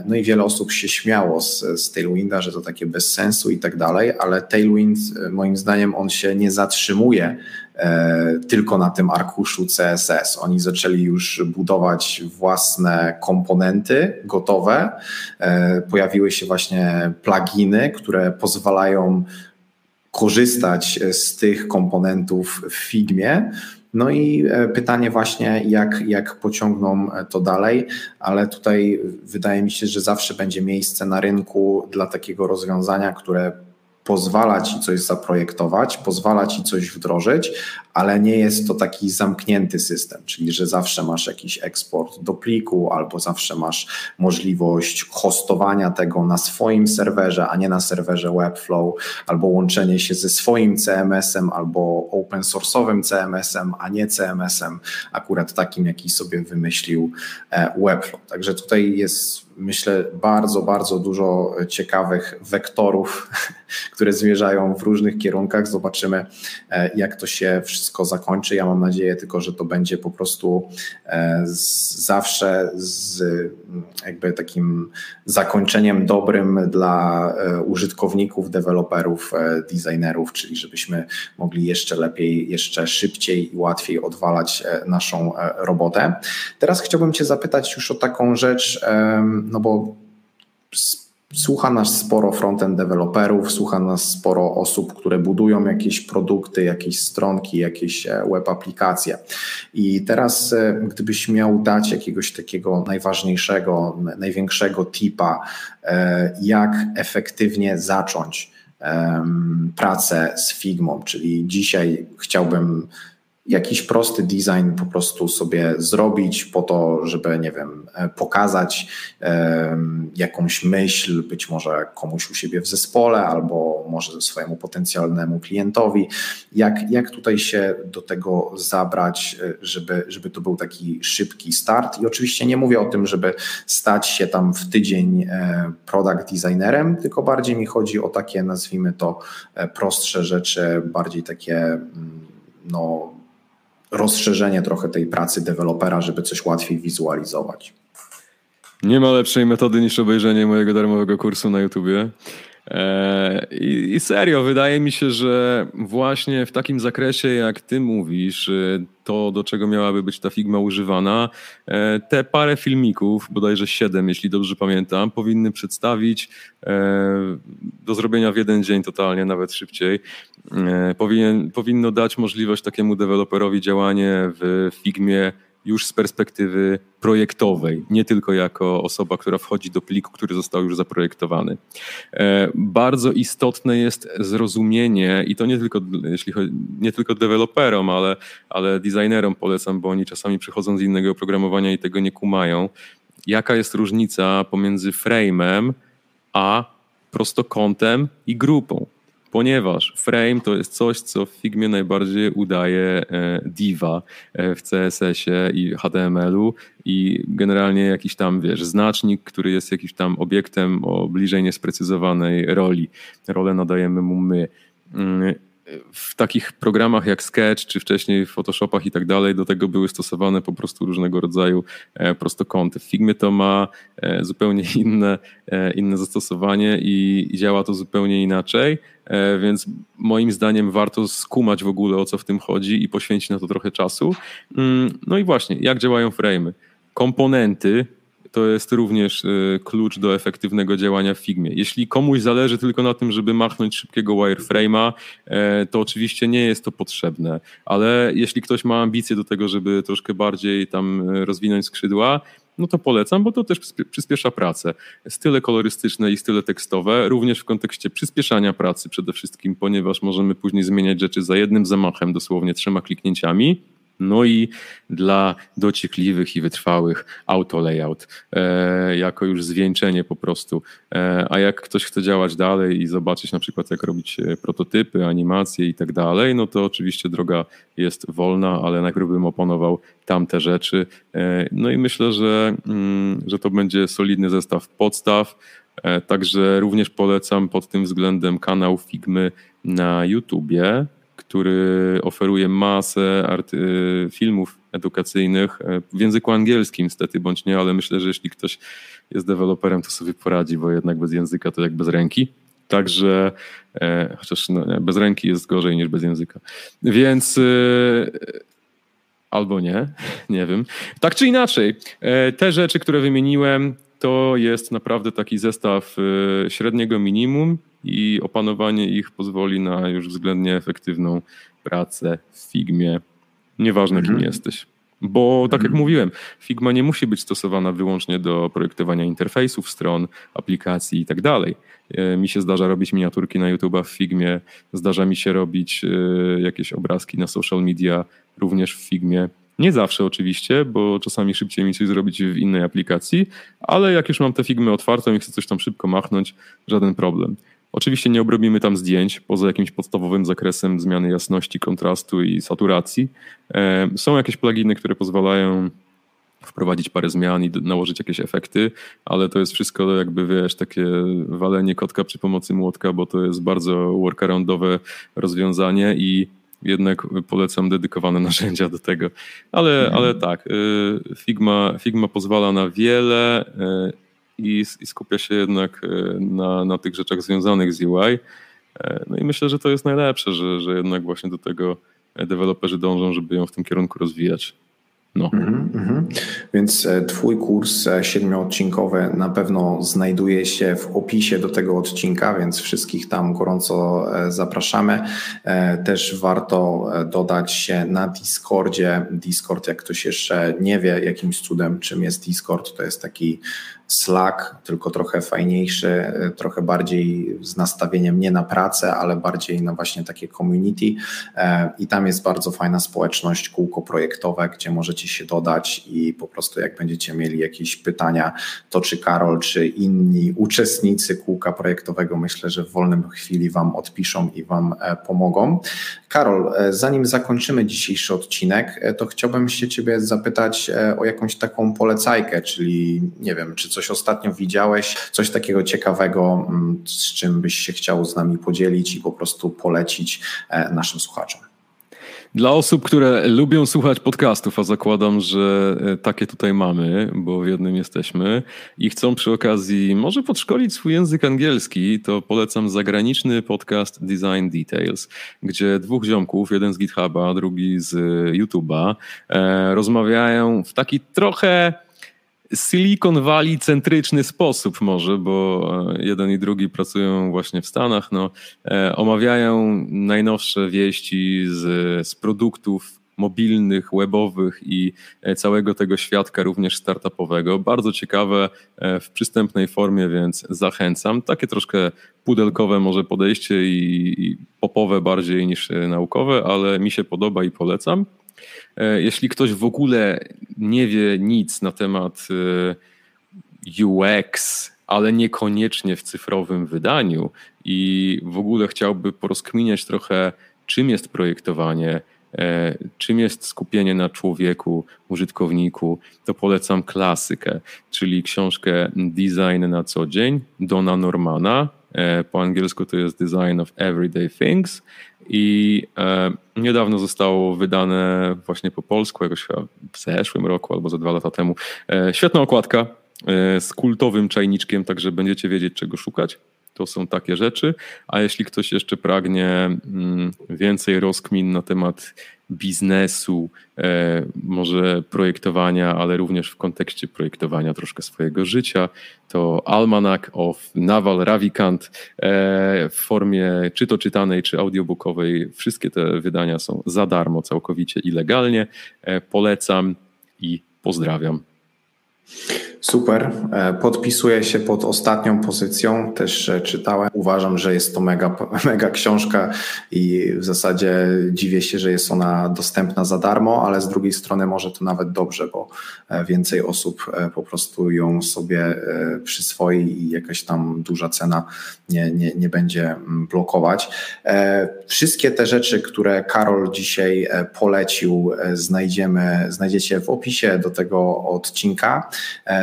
No i wiele osób się śmiało z, z Tailwinda, że to takie bez sensu i tak dalej, ale Tailwind e, moim zdaniem on się nie zatrzymuje e, tylko na tym arkuszu CSS. Oni zaczęli już budować własne komponenty gotowe. E, pojawiły się właśnie pluginy, które pozwalają korzystać z tych komponentów w Figmie. No i pytanie właśnie, jak, jak pociągną to dalej, ale tutaj wydaje mi się, że zawsze będzie miejsce na rynku dla takiego rozwiązania, które pozwala ci coś zaprojektować, pozwala ci coś wdrożyć, ale nie jest to taki zamknięty system, czyli że zawsze masz jakiś eksport do pliku albo zawsze masz możliwość hostowania tego na swoim serwerze, a nie na serwerze Webflow, albo łączenie się ze swoim CMS-em albo open source'owym CMS-em, a nie CMS-em akurat takim, jaki sobie wymyślił e, Webflow. Także tutaj jest myślę, bardzo, bardzo dużo ciekawych wektorów, które zmierzają w różnych kierunkach. Zobaczymy, e, jak to się wszystko zakończy. Ja mam nadzieję tylko, że to będzie po prostu e, z, zawsze z jakby takim zakończeniem dobrym dla e, użytkowników, deweloperów, designerów, czyli żebyśmy mogli jeszcze lepiej, jeszcze szybciej i łatwiej odwalać naszą robotę. Teraz chciałbym Cię zapytać już o taką rzecz, no bo słucha nas sporo frontend deweloperów, słucha nas sporo osób, które budują jakieś produkty, jakieś stronki, jakieś e, web aplikacje. I teraz, e, gdybyś miał dać jakiegoś takiego najważniejszego, największego tipa, e, jak efektywnie zacząć pracę z Figmą, czyli dzisiaj chciałbym jakiś prosty design po prostu sobie zrobić po to, żeby, nie wiem, e, pokazać jakąś myśl, być może komuś u siebie w zespole, albo może swojemu potencjalnemu klientowi. Jak, jak tutaj się do tego zabrać, e, żeby, żeby to był taki szybki start? I oczywiście nie mówię o tym, żeby stać się tam w tydzień e, product designerem, tylko bardziej mi chodzi o takie, nazwijmy to, prostsze rzeczy, bardziej takie, mm, no, rozszerzenie trochę tej pracy dewelopera, żeby coś łatwiej wizualizować. Nie ma lepszej metody niż obejrzenie mojego darmowego kursu na YouTubie. E, I, I, serio, wydaje mi się, że właśnie w takim zakresie, jak ty mówisz, e, to do czego miałaby być ta Figma używana, e, te parę filmików, bodajże siedem, jeśli dobrze pamiętam, powinny przedstawić do zrobienia w jeden dzień totalnie, nawet szybciej. Powinien, powinno dać możliwość takiemu deweloperowi działanie w Figmie już z perspektywy projektowej, nie tylko jako osoba, która wchodzi do pliku, który został już zaprojektowany. E, bardzo istotne jest zrozumienie i to nie tylko, jeśli chodzi, nie tylko deweloperom, ale, ale designerom polecam, bo oni czasami przychodzą z innego oprogramowania i tego nie kumają. Jaka jest różnica pomiędzy frame'em a prostokątem i grupą? Ponieważ frame to jest coś, co w Figmie najbardziej udaje e, diva e, w CSS-ie i HTML-u i generalnie jakiś tam, wiesz, znacznik, który jest jakimś tam obiektem o bliżej niesprecyzowanej roli. Rolę nadajemy mu my. Takich programach jak Sketch, czy wcześniej w Photoshopach i tak dalej, do tego były stosowane po prostu różnego rodzaju e, prostokąty. W Figmie to ma e, zupełnie inne, e, inne zastosowanie i, i działa to zupełnie inaczej, więc moim zdaniem warto skumać w ogóle o co w tym chodzi i poświęcić na to trochę czasu. Mm, no i właśnie, jak działają frame'y? Komponenty to jest również klucz do efektywnego działania w Figmie. Jeśli komuś zależy tylko na tym, żeby machnąć szybkiego wireframe'a, to oczywiście nie jest to potrzebne, ale jeśli ktoś ma ambicje do tego, żeby troszkę bardziej tam rozwinąć skrzydła, no to polecam, bo to też przyspiesza pracę. Style kolorystyczne i style tekstowe, również w kontekście przyspieszania pracy przede wszystkim, ponieważ możemy później zmieniać rzeczy za jednym zamachem, dosłownie trzema kliknięciami. No i dla dociekliwych i wytrwałych auto layout, e, jako już zwieńczenie po prostu. E, a jak ktoś chce działać dalej i zobaczyć na przykład jak robić e, prototypy, animacje i tak dalej, no to oczywiście droga jest wolna, ale najpierw bym oponował tamte rzeczy. No i myślę, że, mm, że to będzie solidny zestaw podstaw. Także również polecam pod tym względem kanał Figmy na YouTubie który oferuje masę art, y, filmów edukacyjnych e, w języku angielskim, niestety bądź nie, ale myślę, że jeśli ktoś jest deweloperem, to sobie poradzi, bo jednak bez języka to jak bez ręki. Także, e, chociaż no, bez ręki jest gorzej niż bez języka. Więc e, albo nie, nie wiem. Tak czy inaczej, e, te rzeczy, które wymieniłem, to jest naprawdę taki zestaw e, średniego minimum i opanowanie ich pozwoli na już względnie efektywną pracę w Figmie, nieważne mhm. kim jesteś. Bo tak jak mhm. mówiłem, Figma nie musi być stosowana wyłącznie do projektowania interfejsów, stron, aplikacji i tak dalej. E, mi się zdarza robić miniaturki na YouTube w Figmie, zdarza mi się robić e, jakieś obrazki na social media również w Figmie. Nie zawsze oczywiście, bo czasami szybciej mi coś zrobić w innej aplikacji, ale jak już mam tę Figmę otwartą i chcę coś tam szybko machnąć, żaden problem. Oczywiście nie obrobimy tam zdjęć poza jakimś podstawowym zakresem zmiany jasności, kontrastu i saturacji. E, są jakieś pluginy, które pozwalają wprowadzić parę zmian i nałożyć jakieś efekty, ale to jest wszystko jakby, wiesz, takie walenie kotka przy pomocy młotka, bo to jest bardzo workaroundowe rozwiązanie i jednak polecam dedykowane narzędzia do tego. Ale, mhm. ale tak, y, Figma, Figma pozwala na wiele y, i, i skupia się jednak y, na, na tych rzeczach związanych z UI. No i myślę, że to jest najlepsze, że, że jednak właśnie do tego deweloperzy dążą, żeby ją w tym kierunku rozwijać. No. Mm -hmm. Więc e, Twój kurs e, siedmioodcinkowy na pewno znajduje się w opisie do tego odcinka, więc wszystkich tam gorąco e, zapraszamy. Też warto dodać się na Discordzie. Discord, jak ktoś jeszcze nie wie jakimś cudem, czym jest Discord, to jest taki Slack, tylko trochę fajniejszy, trochę bardziej z nastawieniem nie na pracę, ale bardziej na właśnie takie community. I tam jest bardzo fajna społeczność, kółko projektowe, gdzie możecie się dodać i po prostu jak będziecie mieli jakieś pytania, to czy Karol, czy inni uczestnicy kółka projektowego, myślę, że w wolnym chwili Wam odpiszą i Wam e, pomogą. Karol, e, zanim zakończymy dzisiejszy odcinek, e, to chciałbym się Ciebie zapytać o jakąś taką polecajkę, czyli nie wiem, czy coś ostatnio widziałeś, coś takiego ciekawego, mm, z czym byś się chciał z nami podzielić i po prostu polecić naszym słuchaczom. Dla osób, które lubią słuchać podcastów, a zakładam, że e, takie tutaj mamy, bo w jednym jesteśmy i chcą przy okazji może podszkolić swój język angielski, to polecam zagraniczny podcast Design Details, gdzie dwóch ziomków, jeden z GitHuba, drugi z YouTube'a, e, rozmawiają w taki trochę Silicon Valley centryczny sposób może, bo e, jeden i drugi pracują właśnie w Stanach, no, e, omawiają najnowsze wieści z, z produktów mobilnych, webowych i e, całego tego świadka również startupowego. Bardzo ciekawe w przystępnej formie, więc zachęcam. Takie troszkę pudelkowe może podejście i, i popowe bardziej niż naukowe, ale mi się podoba i polecam. E, jeśli ktoś w ogóle nie wie nic na temat e, UX, ale niekoniecznie w cyfrowym wydaniu i w ogóle chciałby porozkminiać trochę, czym jest projektowanie, e, czym jest skupienie na człowieku, użytkowniku, to polecam klasykę, czyli książkę Design na co dzień Dona Normana. Po angielsku to jest Design of Everyday Things i e, niedawno zostało wydane właśnie po polsku, jakoś w zeszłym roku albo za dwa lata temu. E, świetna okładka e, z kultowym czajniczkiem, także będziecie wiedzieć czego szukać. To są takie rzeczy. A jeśli ktoś jeszcze pragnie mm, więcej rozkmin na temat biznesu, e, może projektowania, ale również w kontekście projektowania troszkę swojego życia, to Almanac of Naval Ravikant e, w formie czy to czytanej, czy audiobookowej. Wszystkie te wydania są za darmo, całkowicie i legalnie. E, polecam i pozdrawiam. Super. E, podpisuję się pod ostatnią pozycją. Też e, czytałem. Uważam, że jest to mega, mega książka i w zasadzie dziwię się, że jest ona dostępna za darmo, ale z drugiej strony może to nawet dobrze, bo e, więcej osób po prostu ją sobie przyswoi i jakaś tam duża cena nie, nie, nie będzie mm, blokować. Wszystkie te rzeczy, które Karol dzisiaj polecił, znajdziemy, znajdziecie w opisie do tego odcinka.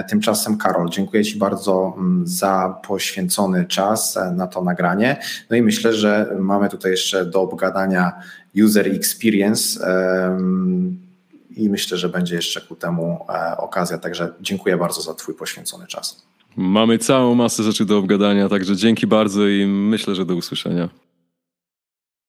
Tymczasem, Karol, dziękuję Ci bardzo mm, za poświęcony czas e, na to nagranie. No i myślę, że mamy tutaj jeszcze do obgadania user experience i myślę, że będzie jeszcze ku temu e, okazja. Także dziękuję bardzo za Twój poświęcony czas. Mamy całą masę rzeczy do obgadania, także dzięki bardzo i myślę, że do usłyszenia.